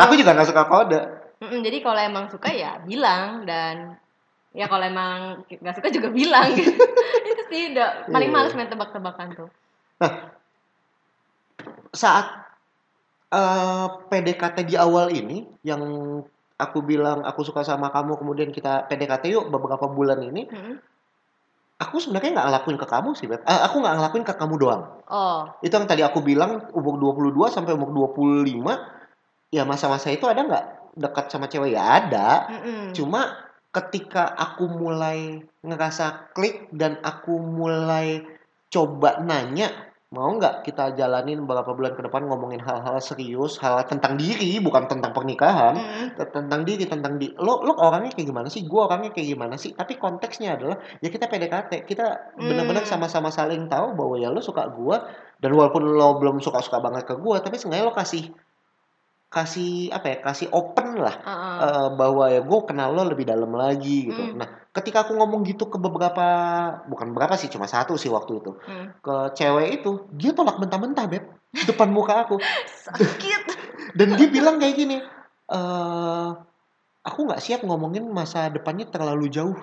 Aku juga nggak suka kode. Mm-mm, jadi kalau emang suka ya bilang dan ya kalau emang nggak suka juga bilang gitu. [LAUGHS] itu sih udah paling Iya. males main tebak-tebakan tuh. saat eh, PDKT di awal ini yang aku bilang aku suka sama kamu kemudian kita PDKT yuk beberapa bulan ini Mm-mm. Aku sebenarnya nggak ngelakuin ke kamu sih Beb. Eh, aku nggak ngelakuin ke kamu doang Oh, itu yang tadi aku bilang umur 22 sampai umur 25 ya masa-masa itu ada nggak dekat sama cewek ya ada mm-mm. cuma ketika aku mulai ngerasa klik dan aku mulai coba nanya mau nggak kita jalanin beberapa bulan ke depan ngomongin hal-hal serius hal tentang diri bukan tentang pernikahan. T- tentang diri tentang di lo lo orangnya kayak gimana sih gue orangnya kayak gimana sih tapi konteksnya adalah ya kita PDKT kita benar-benar Hmm. sama-sama saling tahu bahwa ya lo suka gue dan walaupun lo belum suka-suka banget ke gue tapi seenggaknya lo kasih kasih apa ya kasih open lah Heeh. eh, bahwa ya gue kenal lo lebih dalam lagi gitu. Hmm. Nah, ketika aku ngomong gitu ke beberapa, bukan beberapa sih, cuma satu sih waktu itu, Mm. ke cewek itu, dia tolak mentah-mentah beb, depan muka aku, [LAUGHS] Sakit. dan dia bilang kayak gini, eh aku nggak siap ngomongin masa depannya terlalu jauh.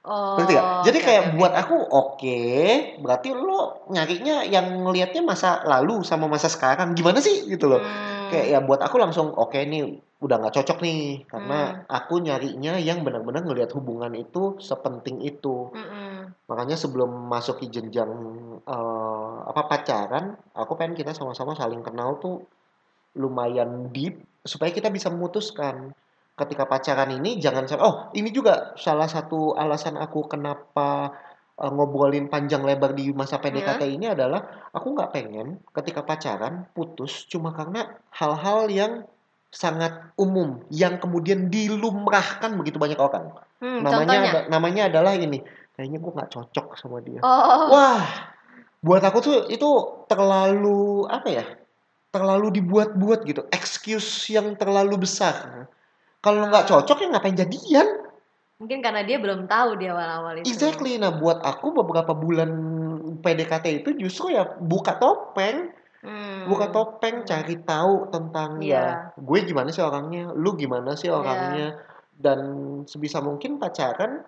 Oh. Ngerti nggak? Jadi oke, kayak oke, buat aku oke, berarti lo nyarinya yang ngelihatnya masa lalu sama masa sekarang gimana sih gitu loh. Hmm. Kayak ya buat aku langsung oke nih udah nggak cocok nih karena Hmm. aku nyarinya yang benar-benar ngelihat hubungan itu sepenting itu. Mm-mm. Makanya sebelum masuk ke jenjang eh, apa pacaran, aku pengen kita sama-sama saling kenal tuh lumayan deep supaya kita bisa memutuskan ketika pacaran ini jangan sampai oh ini juga salah satu alasan aku kenapa eh, ngobrolin panjang lebar di masa PDKT ini adalah aku nggak pengen ketika pacaran putus cuma karena hal-hal yang sangat umum yang kemudian dilumrahkan begitu banyak orang Hmm, namanya contohnya. ada- namanya adalah ini kayaknya gue nggak cocok sama dia Oh. Wah, buat aku tuh itu terlalu apa ya? Terlalu dibuat-buat gitu, excuse yang terlalu besar. Kalau nggak cocok ya ngapain jadian? Mungkin karena dia belum tahu di awal-awal itu. Exactly. Nah, buat aku beberapa bulan PDKT itu justru ya buka topeng, Hmm. buka topeng, cari tahu tentang ya Iya. gue gimana sih orangnya, lu gimana sih orangnya, dan sebisa mungkin pacaran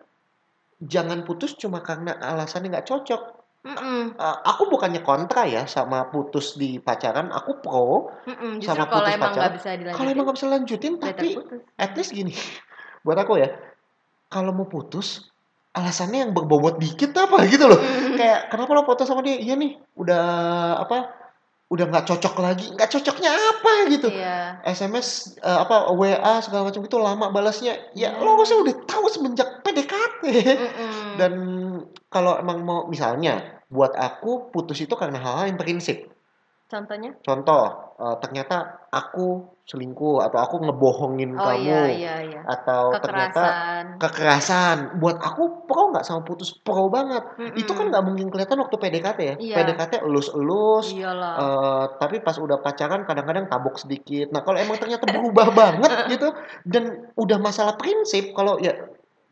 jangan putus cuma karena alasannya nggak cocok. Mm-mm. Uh, aku bukannya kontra ya sama putus di pacaran, aku pro. Justru Sama kalau putus emang pacaran. Kalau dilanjutin, emang nggak bisa lanjutin, better tapi putus. at least gini, [LAUGHS] buat aku ya, kalau mau putus, alasannya yang berbobot dikit apa gitu loh. Mm. Kayak kenapa lo foto sama dia? Iya nih, udah apa? Udah nggak cocok lagi. Nggak cocoknya apa gitu? Iya. SMS eh, apa WA segala macam itu lama balasnya. Ya Hmm. lo harusnya udah tahu semenjak PDKT. Dan kalau emang mau misalnya buat aku putus itu karena hal-hal yang prinsip. Contohnya? Contoh, eh, ternyata aku selingkuh atau aku ngebohongin Oh kamu iya iya iya. atau ternyata Kekerasan. kekerasan. Buat aku pro nggak sama putus pro banget. Mm-mm. Itu kan nggak mungkin kelihatan waktu PDKT ya. Iya. PDKT elus-elus. Iyalah. eh, tapi pas udah pacaran kadang-kadang tabok sedikit. Nah kalau emang ternyata berubah [LAUGHS] banget gitu dan udah masalah prinsip, kalau ya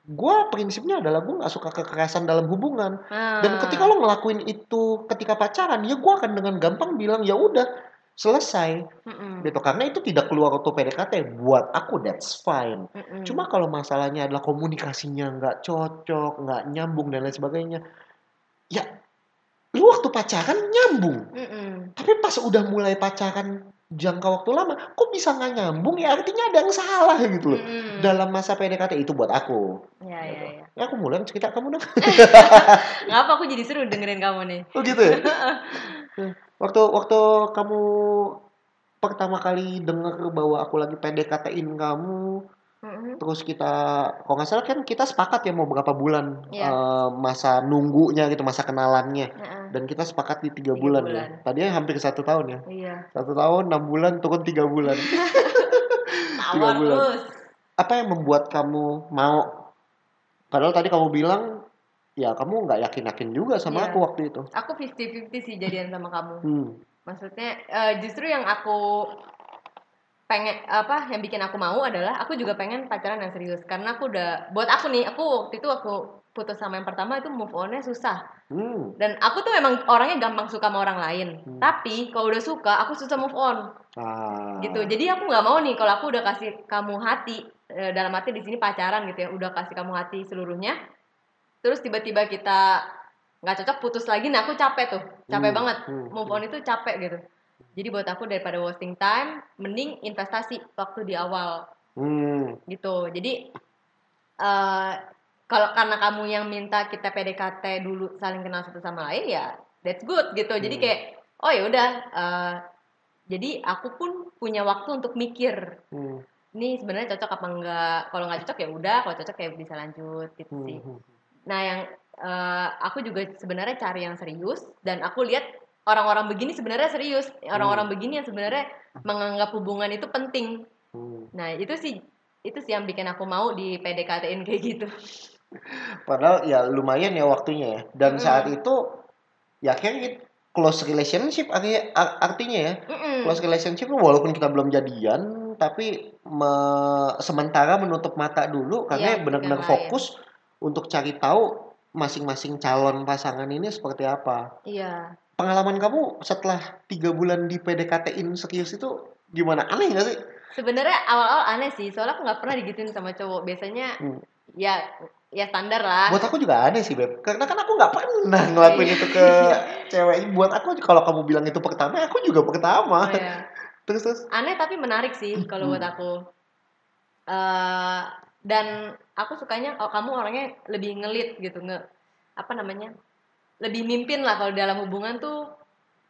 gue prinsipnya adalah gue nggak suka kekerasan dalam hubungan. Dan Nah. ketika lo ngelakuin itu ketika pacaran, ya gue akan dengan gampang bilang ya udah selesai Mm-mm. gitu karena itu tidak keluar waktu PDKT buat aku that's fine Mm-mm. cuma kalau masalahnya adalah komunikasinya nggak cocok nggak nyambung dan lain sebagainya ya lu waktu pacaran nyambung Mm-mm. tapi pas udah mulai pacaran jangka waktu lama kok bisa nggak nyambung ya artinya ada yang salah gitu loh Mm-mm. dalam masa PDKT itu buat aku Ya, ya, ya. ya aku mulai cerita kamu dong [LAUGHS] Ngapa aku jadi seru dengerin kamu nih? oh gitu ya [LAUGHS] waktu waktu kamu pertama kali denger bahwa aku lagi PDKT-in kamu Mm-mm. terus kita kalau nggak salah kan kita sepakat ya mau berapa bulan Iya. eh, masa nunggunya gitu masa kenalannya Heeh. dan kita sepakat di tiga Tiga bulan, bulan. ya tadinya hampir satu tahun ya Iya. satu tahun enam bulan turun tiga bulan [LAUGHS] Tawar bulan. terus. apa yang membuat kamu mau padahal tadi kamu bilang ya kamu nggak yakin yakin juga sama Iya. aku waktu itu Aku 50-50 sih jadian sama kamu. hmm. Maksudnya eh, justru yang aku pengen apa yang bikin aku mau adalah aku juga pengen pacaran yang serius karena aku udah buat aku nih aku waktu itu aku putus sama yang pertama itu move onnya susah Hmm. dan aku tuh memang orangnya gampang suka sama orang lain Hmm. tapi kalau udah suka aku susah move on Ah. gitu jadi aku nggak mau nih kalau aku udah kasih kamu hati eh, dalam arti di sini pacaran gitu ya udah kasih kamu hati seluruhnya terus tiba-tiba kita nggak cocok putus lagi nah aku capek tuh capek Hmm, banget hmm, move on itu capek gitu jadi buat aku daripada wasting time mending investasi waktu di awal Hmm. gitu jadi eh kalau karena kamu yang minta kita PDKT dulu saling kenal satu sama lain ya that's good gitu jadi Hmm. kayak oh ya udah eh, jadi aku pun punya waktu untuk mikir Hmm. ini sebenarnya cocok apa enggak kalau nggak cocok ya udah kalau cocok ya bisa lanjut gitu Hmm. sih Hmm. Nah yang eh, aku juga sebenarnya cari yang serius dan aku lihat orang-orang begini sebenarnya serius orang-orang begini yang sebenarnya menganggap hubungan itu penting Hmm. nah itu sih itu sih yang bikin aku mau di PDKT-in kayak gitu [LAUGHS] Padahal ya lumayan ya waktunya ya. Dan Mm-mm. saat itu ya akhirnya close relationship artinya, ar- artinya ya. Mm-mm. Close relationship walaupun kita belum jadian tapi me- sementara menutup mata dulu karena Iya, benar-benar yang lain. Untuk cari tahu masing-masing calon pasangan ini seperti apa. iya Pengalaman kamu setelah tiga bulan di PDKT-in serius itu gimana? Aneh gak sih? sebenarnya awal-awal aneh sih soalnya aku nggak pernah digituin sama cowok biasanya Hmm. ya ya standar lah Buat aku juga aneh sih, Beb. Karena kan aku nggak pernah ngelakuin Iya. itu ke cewek. Buat aku, kalau kamu bilang itu pertama, aku juga pertama. Oh, iya. [LAUGHS] Terus, terus. aneh tapi menarik sih kalau buat aku eh dan aku sukanya kalau kamu orangnya lebih ngelit gitu nge apa namanya lebih mimpin lah kalau dalam hubungan tuh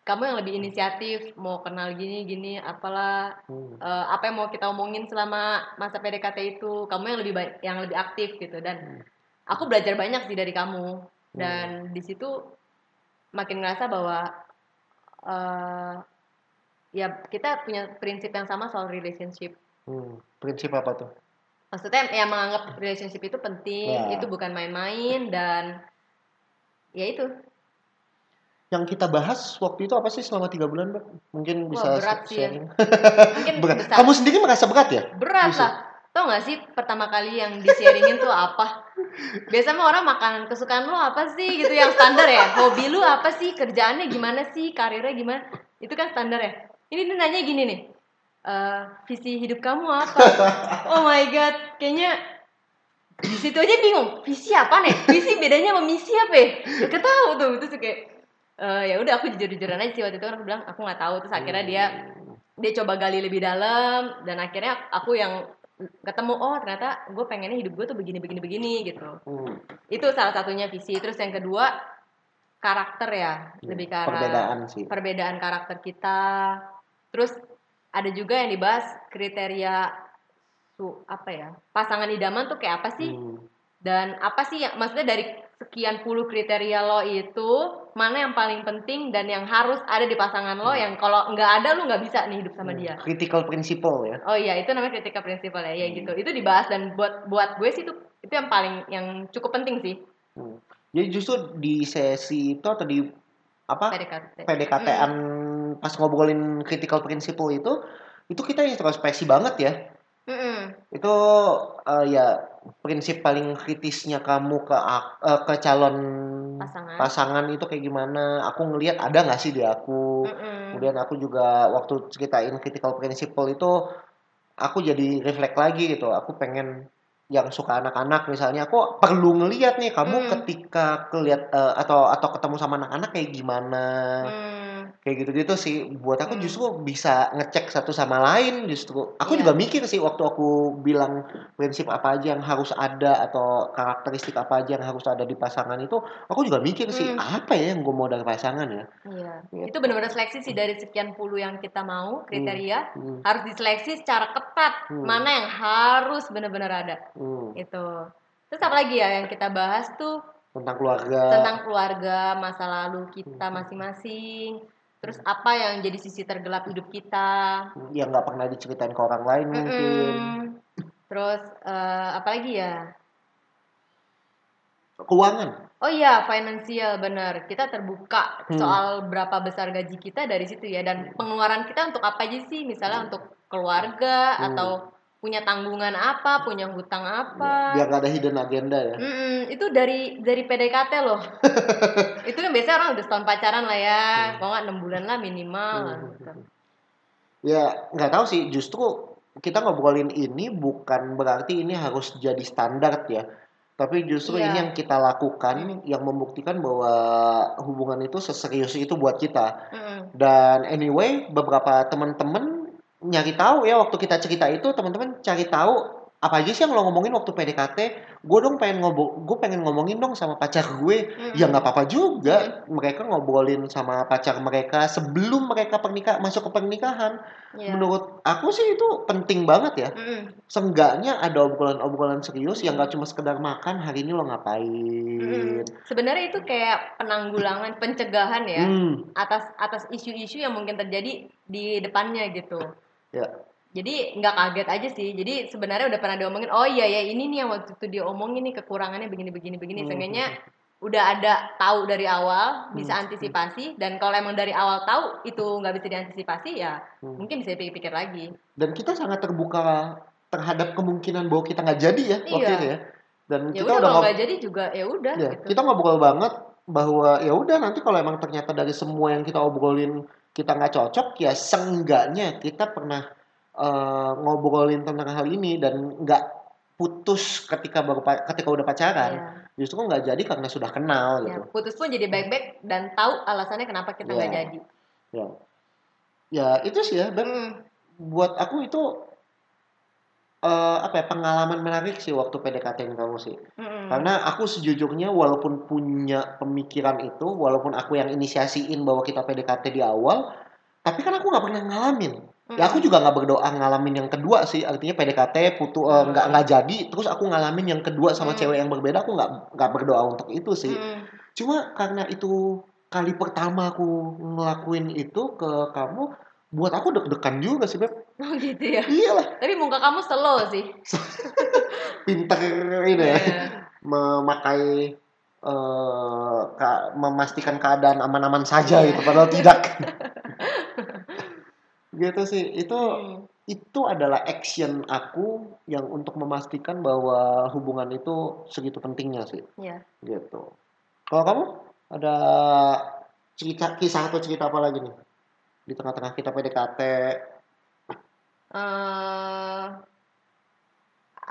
kamu yang lebih inisiatif mau kenal gini gini apalah Hmm. eh, apa yang mau kita omongin selama masa PDKT itu kamu yang lebih baik yang lebih aktif gitu dan aku belajar banyak sih dari kamu dan di situ makin ngerasa bahwa eh ya kita punya prinsip yang sama soal relationship Hmm. Prinsip apa tuh? Maksudnya yang menganggap relationship itu penting Ya. itu bukan main-main dan ya itu Yang kita bahas waktu itu apa sih selama tiga bulan, Beb? Mungkin Wah, bisa berat sih ya. sharing. mungkin [LAUGHS] Berat. besar Kamu sendiri merasa berat ya? berat Bisa. lah tau gak sih pertama kali yang di sharingin tuh apa biasanya mah orang makanan kesukaan lu apa sih gitu yang standar ya hobi lu apa sih kerjaannya gimana sih karirnya gimana itu kan standar ya ini dia nanya gini nih "Eh, visi hidup kamu apa? [LAUGHS] Oh my god kayaknya di situ aja bingung visi apa nih? Visi bedanya sama misi apa ya? Gak tahu tuh terus kayak "Eh, ya udah aku jujur-jujuran aja sih waktu itu orang bilang aku nggak tahu. Terus akhirnya dia dia coba gali lebih dalam dan akhirnya aku yang ketemu oh ternyata gue pengennya hidup gue tuh begini begini begini gitu. Hmm. itu salah satunya visi. Terus yang kedua karakter ya. Lebih ke arah Perbedaan sih. perbedaan karakter kita. Terus ada juga yang dibahas kriteria su apa ya pasangan idaman tuh kayak apa sih? Hmm. dan apa sih yang maksudnya dari sekian puluh kriteria lo itu mana yang paling penting dan yang harus ada di pasangan lo yang kalau nggak ada lo nggak bisa nih hidup sama dia. Critical principle ya. oh iya itu namanya kritika prinsipal ya ya gitu. Itu dibahas dan buat buat gue sih itu itu yang paling yang cukup penting sih. Hmm. Jadi justru di sesi itu atau di apa? PDKT PDKT-an pas ngobrolin critical principle itu itu kita introspeksi banget ya. Mm-mm. Itu eh, ya prinsip paling kritisnya kamu ke eh, ke calon pasangan. pasangan itu kayak gimana aku ngelihat ada nggak sih di aku Mm-mm. kemudian aku juga waktu ceritain critical principle itu aku jadi reflect lagi gitu aku pengen yang suka anak-anak misalnya aku perlu ngelihat nih kamu Hmm. ketika kelihat eh, atau atau ketemu sama anak-anak kayak gimana Hmm, kayak gitu-gitu sih buat aku Hmm. justru bisa ngecek satu sama lain justru aku Iya. juga mikir sih waktu aku bilang prinsip apa aja yang harus ada atau karakteristik apa aja yang harus ada di pasangan itu aku juga mikir sih Hmm. apa ya yang gue mau dari pasangan ya Iya. Gitu. Itu benar-benar seleksi sih dari sekian puluh yang kita mau kriteria Hmm, harus diseleksi secara ketat Hmm. mana yang harus benar-benar ada hmm. itu. Terus apa lagi ya yang kita bahas tuh tentang keluarga tentang keluarga, masa lalu kita masing-masing. Terus apa yang jadi sisi tergelap hidup kita? yang nggak pernah diceritain ke orang lain mungkin Mm-mm. Terus eh, apa lagi ya? keuangan Oh iya, financial bener. Kita terbuka Hmm. soal berapa besar gaji kita dari situ ya dan pengeluaran kita untuk apa aja sih? Misalnya untuk keluarga Hmm. atau punya tanggungan apa, punya hutang apa. biar nggak ada hidden agenda ya Mm-mm, itu dari dari PDKT loh. [LAUGHS] itu kan biasanya orang udah setahun pacaran lah ya, kalau nggak enam bulan lah minimal. Hmm. gitu. Ya, nggak tahu sih. Justru kita ngobrolin ini bukan berarti ini harus jadi standar ya. Tapi justru Iya. ini yang kita lakukan yang membuktikan bahwa hubungan itu seserius itu buat kita. Mm-mm. Dan anyway, beberapa teman-teman nyari tahu ya waktu kita cerita itu teman-teman cari tahu apa aja sih yang lo ngomongin waktu PDKT gue dong pengen ngobrol gue pengen ngomongin dong sama pacar gue Mm-mm. ya nggak apa-apa juga mereka ngobrolin sama pacar mereka sebelum mereka pernikah masuk ke pernikahan Iya. menurut aku sih itu penting banget ya Mm-mm. seenggaknya ada obrolan-obrolan serius yang nggak cuma sekedar makan hari ini lo ngapain Mm-mm. Sebenarnya itu kayak penanggulangan, pencegahan ya. Hmm, atas atas isu-isu yang mungkin terjadi di depannya gitu. Ya Jadi nggak kaget aja sih. Jadi sebenarnya udah pernah diomongin. Oh iya ya ini nih yang waktu itu dia omongin nih kekurangannya begini begini begini. Hmm. Seenggaknya udah ada tahu dari awal bisa Hmm. antisipasi dan kalau emang dari awal tahu itu nggak bisa diantisipasi ya Hmm. mungkin bisa dipikir-pikir lagi. dan kita sangat terbuka terhadap kemungkinan bahwa kita nggak jadi ya waktu Iya. itu ya dan Ya kita udah ngob- nggak jadi juga ya udah ya, gitu. kita ngobrol banget bahwa ya udah nanti kalau emang ternyata dari semua yang kita obrolin kita nggak cocok ya seenggaknya kita pernah eh, ngobrolin tentang hal ini dan nggak putus ketika baru ketika udah pacaran Iya. justru nggak jadi karena sudah kenal Ya, gitu putus pun jadi baik-baik dan tahu alasannya kenapa kita nggak Iya. jadi. ya ya itu sih ya dan Mm. buat aku itu eh, apa ya pengalaman menarik sih waktu PDKT kamu sih Mm-mm. karena aku sejujurnya walaupun punya pemikiran itu walaupun aku yang inisiasiin bahwa kita PDKT di awal tapi kan aku nggak pernah ngalamin ya aku juga nggak berdoa ngalamin yang kedua sih artinya PDKT putu eh, nggak nggak jadi terus aku ngalamin yang kedua sama Hmm. cewek yang berbeda aku nggak nggak berdoa untuk itu sih Mm. cuma karena itu kali pertama aku ngelakuin itu ke kamu buat aku deg-degan juga sih beb [LAUGHS] Oh gitu ya. iyalah Tapi muka kamu slow sih. [LAUGHS] pinter ini ya Iya. memakai eh, ka- memastikan keadaan aman-aman saja Iya. gitu padahal tidak [LAUGHS] gitu sih itu Hmm. itu adalah action aku yang untuk memastikan bahwa hubungan itu segitu pentingnya sih Iya. gitu kalau kamu ada cerita kisah atau cerita apa lagi nih di tengah-tengah kita PDKT eh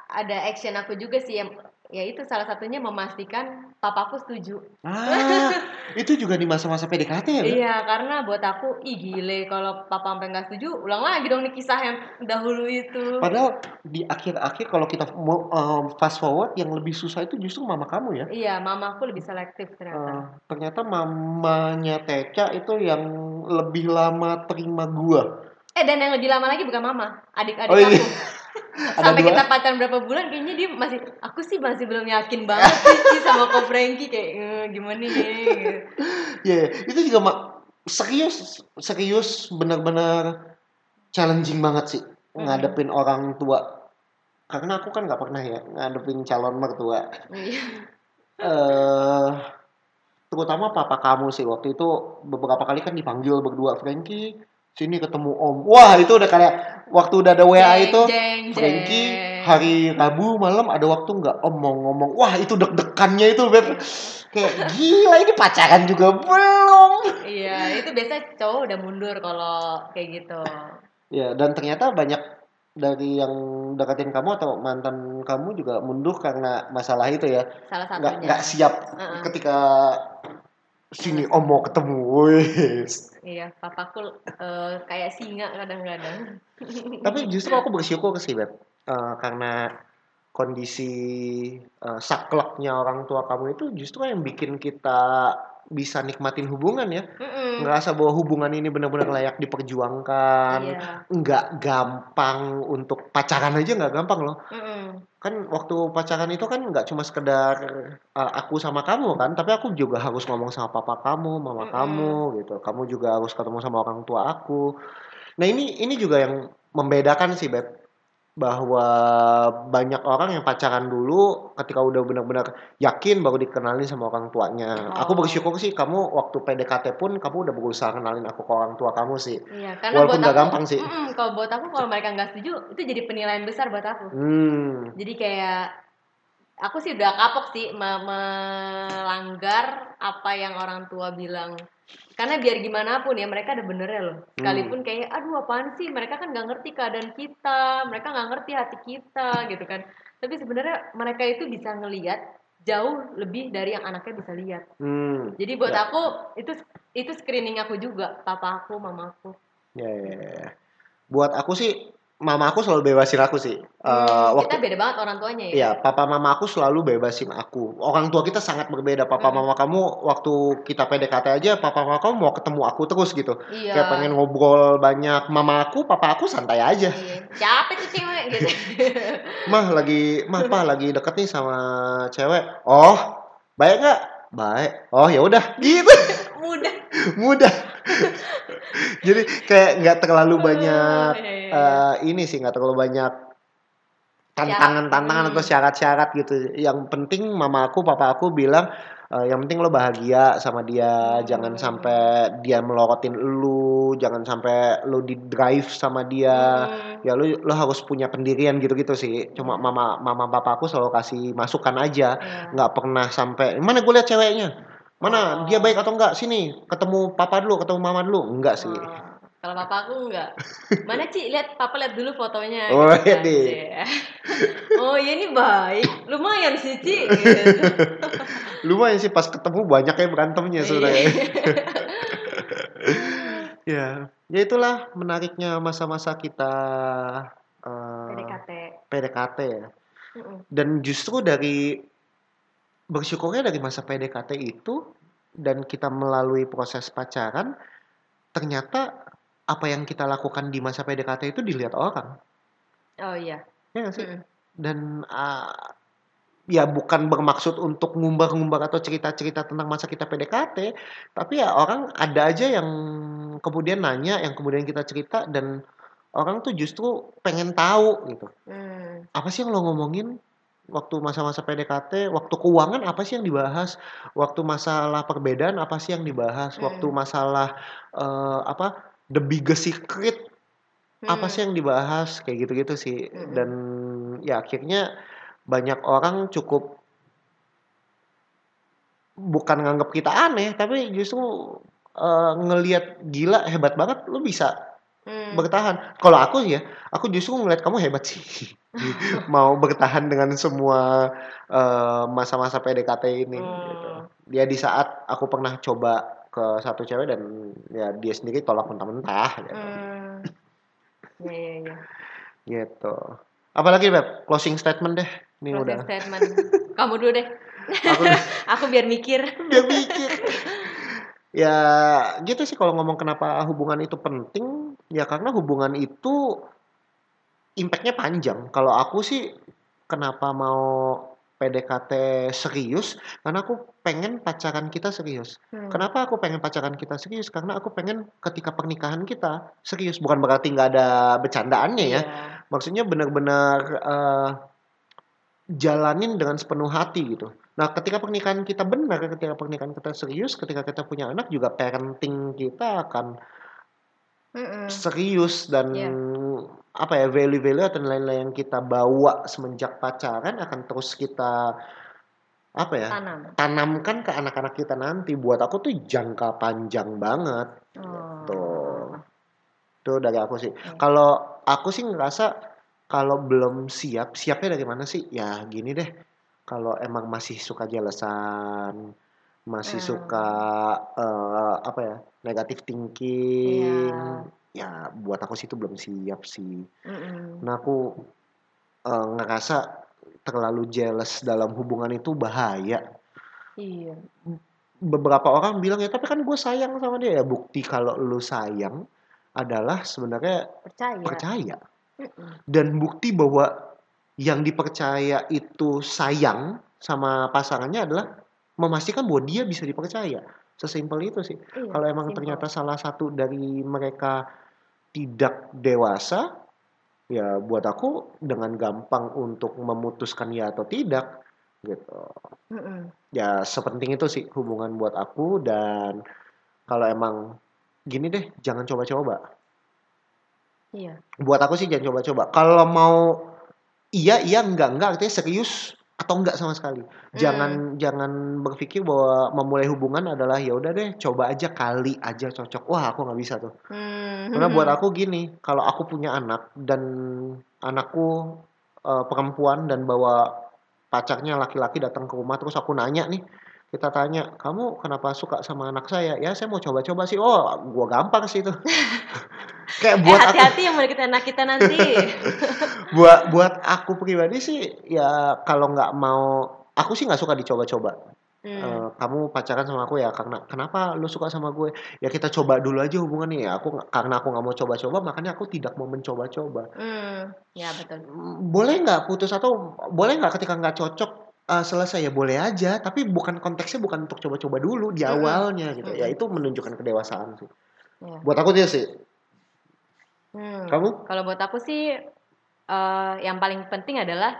ada action aku juga sih yang ya itu salah satunya memastikan papaku setuju. ah [LAUGHS] itu juga di masa-masa PDKT ya? Iya, karena buat aku ih gile kalau papa sampai nggak setuju, ulang lagi dong nih kisah yang dahulu itu. Padahal di akhir-akhir kalau kita mau um, fast forward yang lebih susah itu justru mama kamu ya. Iya, mamaku lebih selektif Uh, ternyata. ternyata mamanya Teca itu yang lebih lama terima gua. Eh dan yang lebih lama lagi bukan mama, adik-adik Oh, iya. aku. [LAUGHS] Sampai dua? kita pacaran berapa bulan kayaknya dia masih aku sih masih belum yakin banget sih, sama Ko Frankie kayak "Eh, gimana nih gitu. Ya, itu juga ma- serius serius benar-benar challenging banget sih Hmm. ngadepin orang tua. Karena aku kan nggak pernah ya ngadepin calon mertua. Iya. eh terutama papa kamu sih waktu itu beberapa kali kan dipanggil berdua Frankie sini ketemu om wah itu udah kayak waktu udah ada WA Jeng, itu jeng, Frankie jeng. hari Rabu malam ada waktu nggak om mau ngomong wah itu deg-degannya itu beb kayak gila ini pacaran juga belum Iya, itu biasa cowok udah mundur kalau kayak gitu. ya dan ternyata banyak dari yang deketin kamu atau mantan kamu juga mundur karena masalah itu ya Salah satunya. nggak siap Heeh. ketika sini om mau ketemu wes Iya, papaku eh, kayak singa kadang-kadang. [LAUGHS] tapi justru aku bersyukur sih beb Eh, karena kondisi eh, sakleknya orang tua kamu itu justru yang bikin kita bisa nikmatin hubungan ya Mm-mm. ngerasa bahwa hubungan ini benar-benar layak diperjuangkan Iya. nggak gampang untuk pacaran aja nggak gampang loh Mm-mm. kan waktu pacaran itu kan nggak cuma sekedar uh, aku sama kamu kan tapi aku juga harus ngomong sama papa kamu mama Mm-mm. kamu gitu kamu juga harus ketemu sama orang tua aku nah ini ini juga yang membedakan sih beb bahwa banyak orang yang pacaran dulu ketika udah benar-benar yakin baru dikenalin sama orang tuanya aku Oh. bersyukur sih kamu waktu PDKT pun kamu udah berusaha kenalin aku ke orang tua kamu sih Iya, karena Walaupun buat nggak aku, gampang sih. mm-mm, kalau buat aku kalau mereka nggak setuju itu jadi penilaian besar buat aku. hmm Jadi kayak aku sih udah kapok sih me- melanggar apa yang orang tua bilang. Karena biar gimana pun ya mereka ada benernya loh. Sekalipun kayak aduh apaan sih mereka kan nggak ngerti keadaan kita, mereka nggak ngerti hati kita gitu kan. Tapi sebenarnya mereka itu bisa ngelihat jauh lebih dari yang anaknya bisa lihat. hmm Jadi buat Ya. aku itu itu screening aku juga, papa aku, mama aku. Ya, ya, ya, ya. Buat aku sih, mama aku selalu bebasin aku sih. Eh, Hmm, waktu kita beda banget orang tuanya ya. Iya, papa mama aku selalu bebasin aku. Orang tua kita sangat berbeda. Papa Mm. mama kamu waktu kita PDKT aja, papa mama kamu mau ketemu aku terus gitu. Iya. Kayak pengen ngobrol banyak. Mama aku, papa aku santai aja. Iya. Siapa tuh cewek gitu. [LAUGHS] Mah lagi, mah pa lagi deket nih sama cewek. Oh, baik nggak? Baik. Oh ya udah, gitu. [LAUGHS] Mudah. Mudah. [LAUGHS] Jadi kayak nggak terlalu banyak Iya, iya, iya. eh, ini sih nggak terlalu banyak tantangan-tantangan Hmm. atau syarat-syarat gitu. Yang penting mama aku, papa aku bilang eh, yang penting lo bahagia sama dia, Hmm. jangan sampai dia melorotin lu, jangan sampai lo di drive sama dia. Hmm. Ya lo lo harus punya pendirian gitu-gitu sih. Cuma mama mama papa aku selalu kasih masukan aja, Iya. nggak pernah sampai mana gue lihat ceweknya. Mana Oh. dia baik atau enggak? Sini, ketemu papa dulu, ketemu mama dulu. Enggak sih. Oh, Kalau papa aku enggak. [LAUGHS] Mana Ci, lihat papa lihat dulu fotonya. Oh, gitu kan. iya, [LAUGHS] Iya. Oh, iya ini baik. Lumayan sih, Ci. [LAUGHS] Gitu. Lumayan sih pas ketemu banyak ya berantemnya sebenarnya. Ya, ya itulah menariknya masa-masa kita eh, PDKT. PDKT ya. Dan justru dari bersyukurnya dari masa PDKT itu dan kita melalui proses pacaran, ternyata apa yang kita lakukan di masa PDKT itu dilihat orang. Oh iya. Ya nggak sih? Mm-mm. Dan ah, ya bukan bermaksud untuk ngumbar-ngumbar atau cerita-cerita tentang masa kita PDKT, tapi ya orang ada aja yang kemudian nanya, yang kemudian kita cerita dan orang tuh justru pengen tahu gitu. Hmm. Apa sih yang lo ngomongin waktu masa-masa PDKT, waktu keuangan apa sih yang dibahas, waktu masalah perbedaan apa sih yang dibahas, Hmm. waktu masalah eh, apa the biggest secret apa Hmm. sih yang dibahas kayak gitu-gitu sih Mm-mm. dan ya akhirnya banyak orang cukup bukan nganggap kita aneh tapi justru eh, ngelihat gila hebat banget lu bisa Hmm. bertahan kalau aku ya aku justru ngeliat kamu hebat sih [LAUGHS] mau bertahan dengan semua eh, masa-masa PDKT ini gitu. Hmm. dia di saat aku pernah coba ke satu cewek dan ya dia sendiri tolak mentah-mentah gitu. Hmm. Iya, iya, iya. gitu apalagi beb closing statement deh ini Closing udah statement. Kamu dulu deh. aku [LAUGHS] Aku biar mikir. dia mikir ya gitu sih kalau ngomong kenapa hubungan itu penting ya karena hubungan itu impactnya panjang kalau aku sih kenapa mau PDKT serius karena aku pengen pacaran kita serius Hmm. Kenapa aku pengen pacaran kita serius? Karena aku pengen ketika pernikahan kita serius. Bukan berarti nggak ada bercandaannya ya. Iya. Maksudnya benar-benar eh, jalanin dengan sepenuh hati gitu. Nah, ketika pernikahan kita benar, ketika pernikahan kita serius, ketika kita punya anak juga parenting kita akan Mm-mm. serius dan Iya. apa ya value-value atau nilai-nilai yang kita bawa semenjak pacaran akan terus kita apa ya Tanam. tanamkan ke anak-anak kita nanti buat aku tuh jangka panjang banget Oh. Tuh. itu dari aku sih Iya. kalau aku sih ngerasa kalau belum siap siapnya dari mana sih ya gini deh kalau emang masih suka jelasan masih Hmm. suka eh, apa ya negatif thinking ya buat aku sih itu belum siap sih Mm-mm. nah aku eh, ngerasa terlalu jealous dalam hubungan itu bahaya Iya. beberapa orang bilang ya tapi kan gue sayang sama dia ya bukti kalau lu sayang adalah sebenarnya Percaya. percaya dan bukti bahwa yang dipercaya itu sayang sama pasangannya adalah memastikan bahwa dia bisa dipercaya sesimpel itu sih Iya, kalau emang simple. ternyata salah satu dari mereka tidak dewasa ya buat aku dengan gampang untuk memutuskan ya atau tidak gitu Mm-mm. ya sepenting itu sih hubungan buat aku dan kalau emang gini deh jangan coba-coba Iya. buat aku sih jangan coba-coba kalau mau iya iya enggak enggak artinya serius atau enggak sama sekali. Jangan jangan berpikir bahwa memulai hubungan adalah ya udah deh coba aja kali aja cocok. Wah aku nggak bisa tuh. Hmm. karena buat aku gini kalau aku punya anak dan anakku eh, perempuan dan bawa pacarnya laki-laki datang ke rumah terus aku nanya nih kita tanya kamu kenapa suka sama anak saya? Ya saya mau coba-coba sih. Oh gua gampang sih itu [LAUGHS] kayak Eh buat aku hati-hati yang mendekati anak kita nanti. [LAUGHS] buat buat aku pribadi sih ya kalau nggak mau aku sih nggak suka dicoba-coba Hmm. Eh, kamu pacaran sama aku ya karena kenapa lu suka sama gue ya kita coba dulu aja hubungannya ya aku karena aku nggak mau coba-coba makanya aku tidak mau mencoba-coba Hmm. Ya betul. Mm, boleh nggak putus atau boleh nggak ketika nggak cocok eh, selesai ya boleh aja tapi bukan konteksnya bukan untuk coba-coba dulu di Mm-mm. awalnya gitu ya Mm-mm. itu menunjukkan kedewasaan sih Iya. buat aku dia sih Hmm. kamu Kalau buat aku sih eh, yang paling penting adalah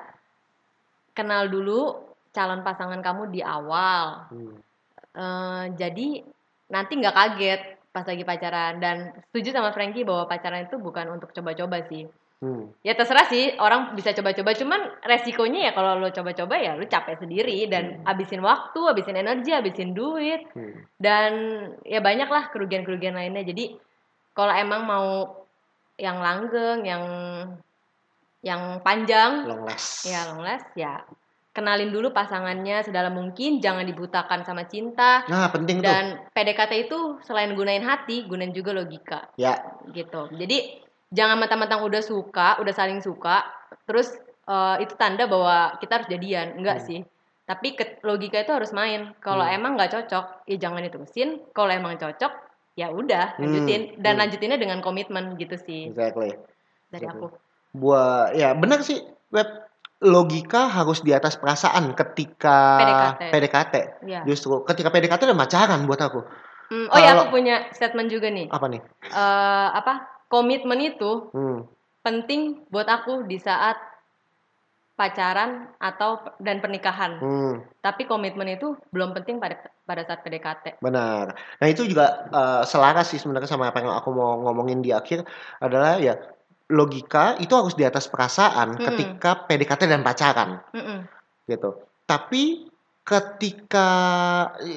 kenal dulu calon pasangan kamu di awal. Hmm. Eh, jadi nanti nggak kaget pas lagi pacaran dan setuju sama Frankie bahwa pacaran itu bukan untuk coba-coba sih. Hmm. Ya terserah sih orang bisa coba-coba cuman resikonya ya kalau lo coba-coba ya lo capek sendiri dan habisin waktu, habisin energi, habisin duit Hmm. dan ya banyak lah kerugian-kerugian lainnya. Jadi kalau emang mau yang langgeng, yang yang panjang, long last ya long last ya kenalin dulu pasangannya sedalam mungkin, jangan dibutakan sama cinta nah penting tuh dan PDKT itu selain gunain hati, gunain juga logika ya gitu. Jadi jangan mentang-mentang udah suka, udah saling suka, terus eh, itu tanda bahwa kita harus jadian, enggak Hmm. sih. Tapi ke- logika itu harus main. Kalau Hmm. emang nggak cocok, ya jangan diterusin. Kalau emang cocok, ya udah Hmm. lanjutin dan Hmm. lanjutinnya dengan komitmen gitu sih exactly dari Exactly. aku. buat ya benar sih web logika harus di atas perasaan ketika PDKT. PDKT. Ya. Justru ketika PDKT udah pacaran buat aku. Hmm, oh ya Kalau- aku punya statement juga nih. Apa nih? Eh, apa komitmen itu Hmm. penting buat aku di saat pacaran atau dan pernikahan. Hmm. Tapi komitmen itu belum penting pada pada saat PDKT. Benar. Nah itu juga eh, selaras sih sebenarnya sama apa yang aku mau ngomongin di akhir adalah ya logika itu harus di atas perasaan Mm-mm. ketika PDKT dan pacaran Mm-mm. gitu. Tapi ketika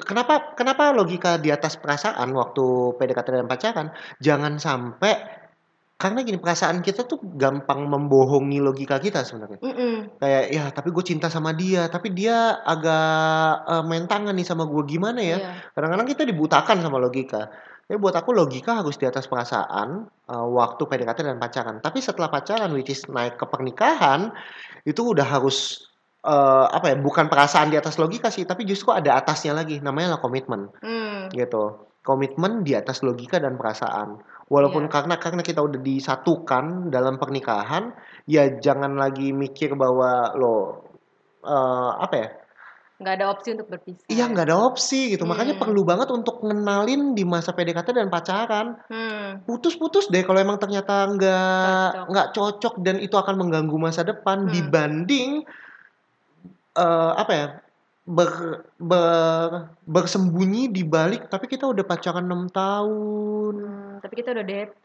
kenapa kenapa logika di atas perasaan waktu PDKT dan pacaran jangan sampai karena gini perasaan kita tuh gampang membohongi logika kita sebenarnya. Mm-mm. kayak ya tapi gue cinta sama dia tapi dia agak eh, main tangan nih sama gue gimana ya? Iya. kadang-kadang kita dibutakan sama logika. Tapi buat aku logika harus di atas perasaan eh, waktu PDKT dan pacaran. Tapi setelah pacaran which is naik ke pernikahan itu udah harus eh, apa ya bukan perasaan di atas logika sih tapi justru ada atasnya lagi namanya lah komitmen. Hmm. gitu. Komitmen di atas logika dan perasaan walaupun Iya. karena karena kita udah disatukan dalam pernikahan ya jangan lagi mikir bahwa lo eh, apa ya nggak ada opsi untuk berpisah. Iya nggak ada opsi gitu makanya Hmm. perlu banget untuk ngenalin di masa PDKT dan pacaran Hmm. putus-putus deh kalau emang ternyata nggak Cocok. nggak cocok dan itu akan mengganggu masa depan Hmm. dibanding eh, apa ya ber, ber- bersembunyi di balik tapi kita udah pacaran 6 tahun. Hmm, tapi kita udah DP.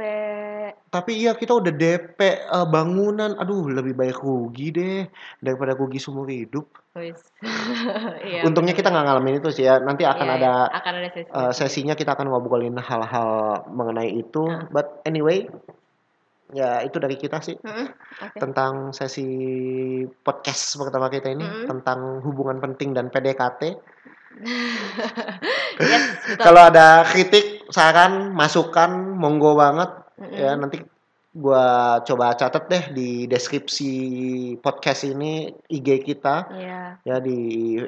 Tapi iya kita udah DP eh, bangunan. Aduh, lebih baik rugi deh daripada rugi seumur hidup. [LAUGHS] Iya, Untungnya kita bener. nggak ngalamin itu sih ya. Nanti akan Iya, ada iya. akan ada sesi. eh, sesinya kita akan ngobrolin hal-hal mengenai itu. Ah. But anyway, ya itu dari kita sih Mm-mm, Oke. tentang sesi podcast pertama kita ini Mm-mm. tentang hubungan penting dan PDKT. Yes, betul. Kalau ada kritik, saran, masukan, monggo banget Mm-mm. ya nanti gua coba catat deh di deskripsi podcast ini IG kita Iya. ya di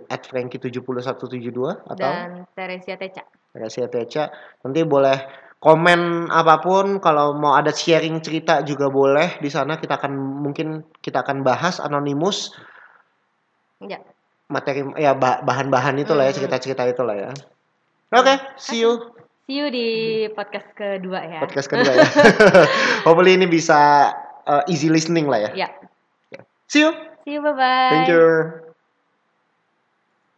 @franky7172 atau Dan Teresia Teca. Rahasia Teca. Nanti boleh komen apa pun kalau mau ada sharing cerita juga boleh di sana kita akan mungkin kita akan bahas anonimus Ya. materi ya bah- bahan-bahan itu lah ya cerita-cerita itu lah ya. Oke, see you See you di podcast kedua ya. podcast kedua ya. [LAUGHS] Hopefully ini bisa uh, easy listening lah ya. Ya. See you. See you, bye-bye. Thank you.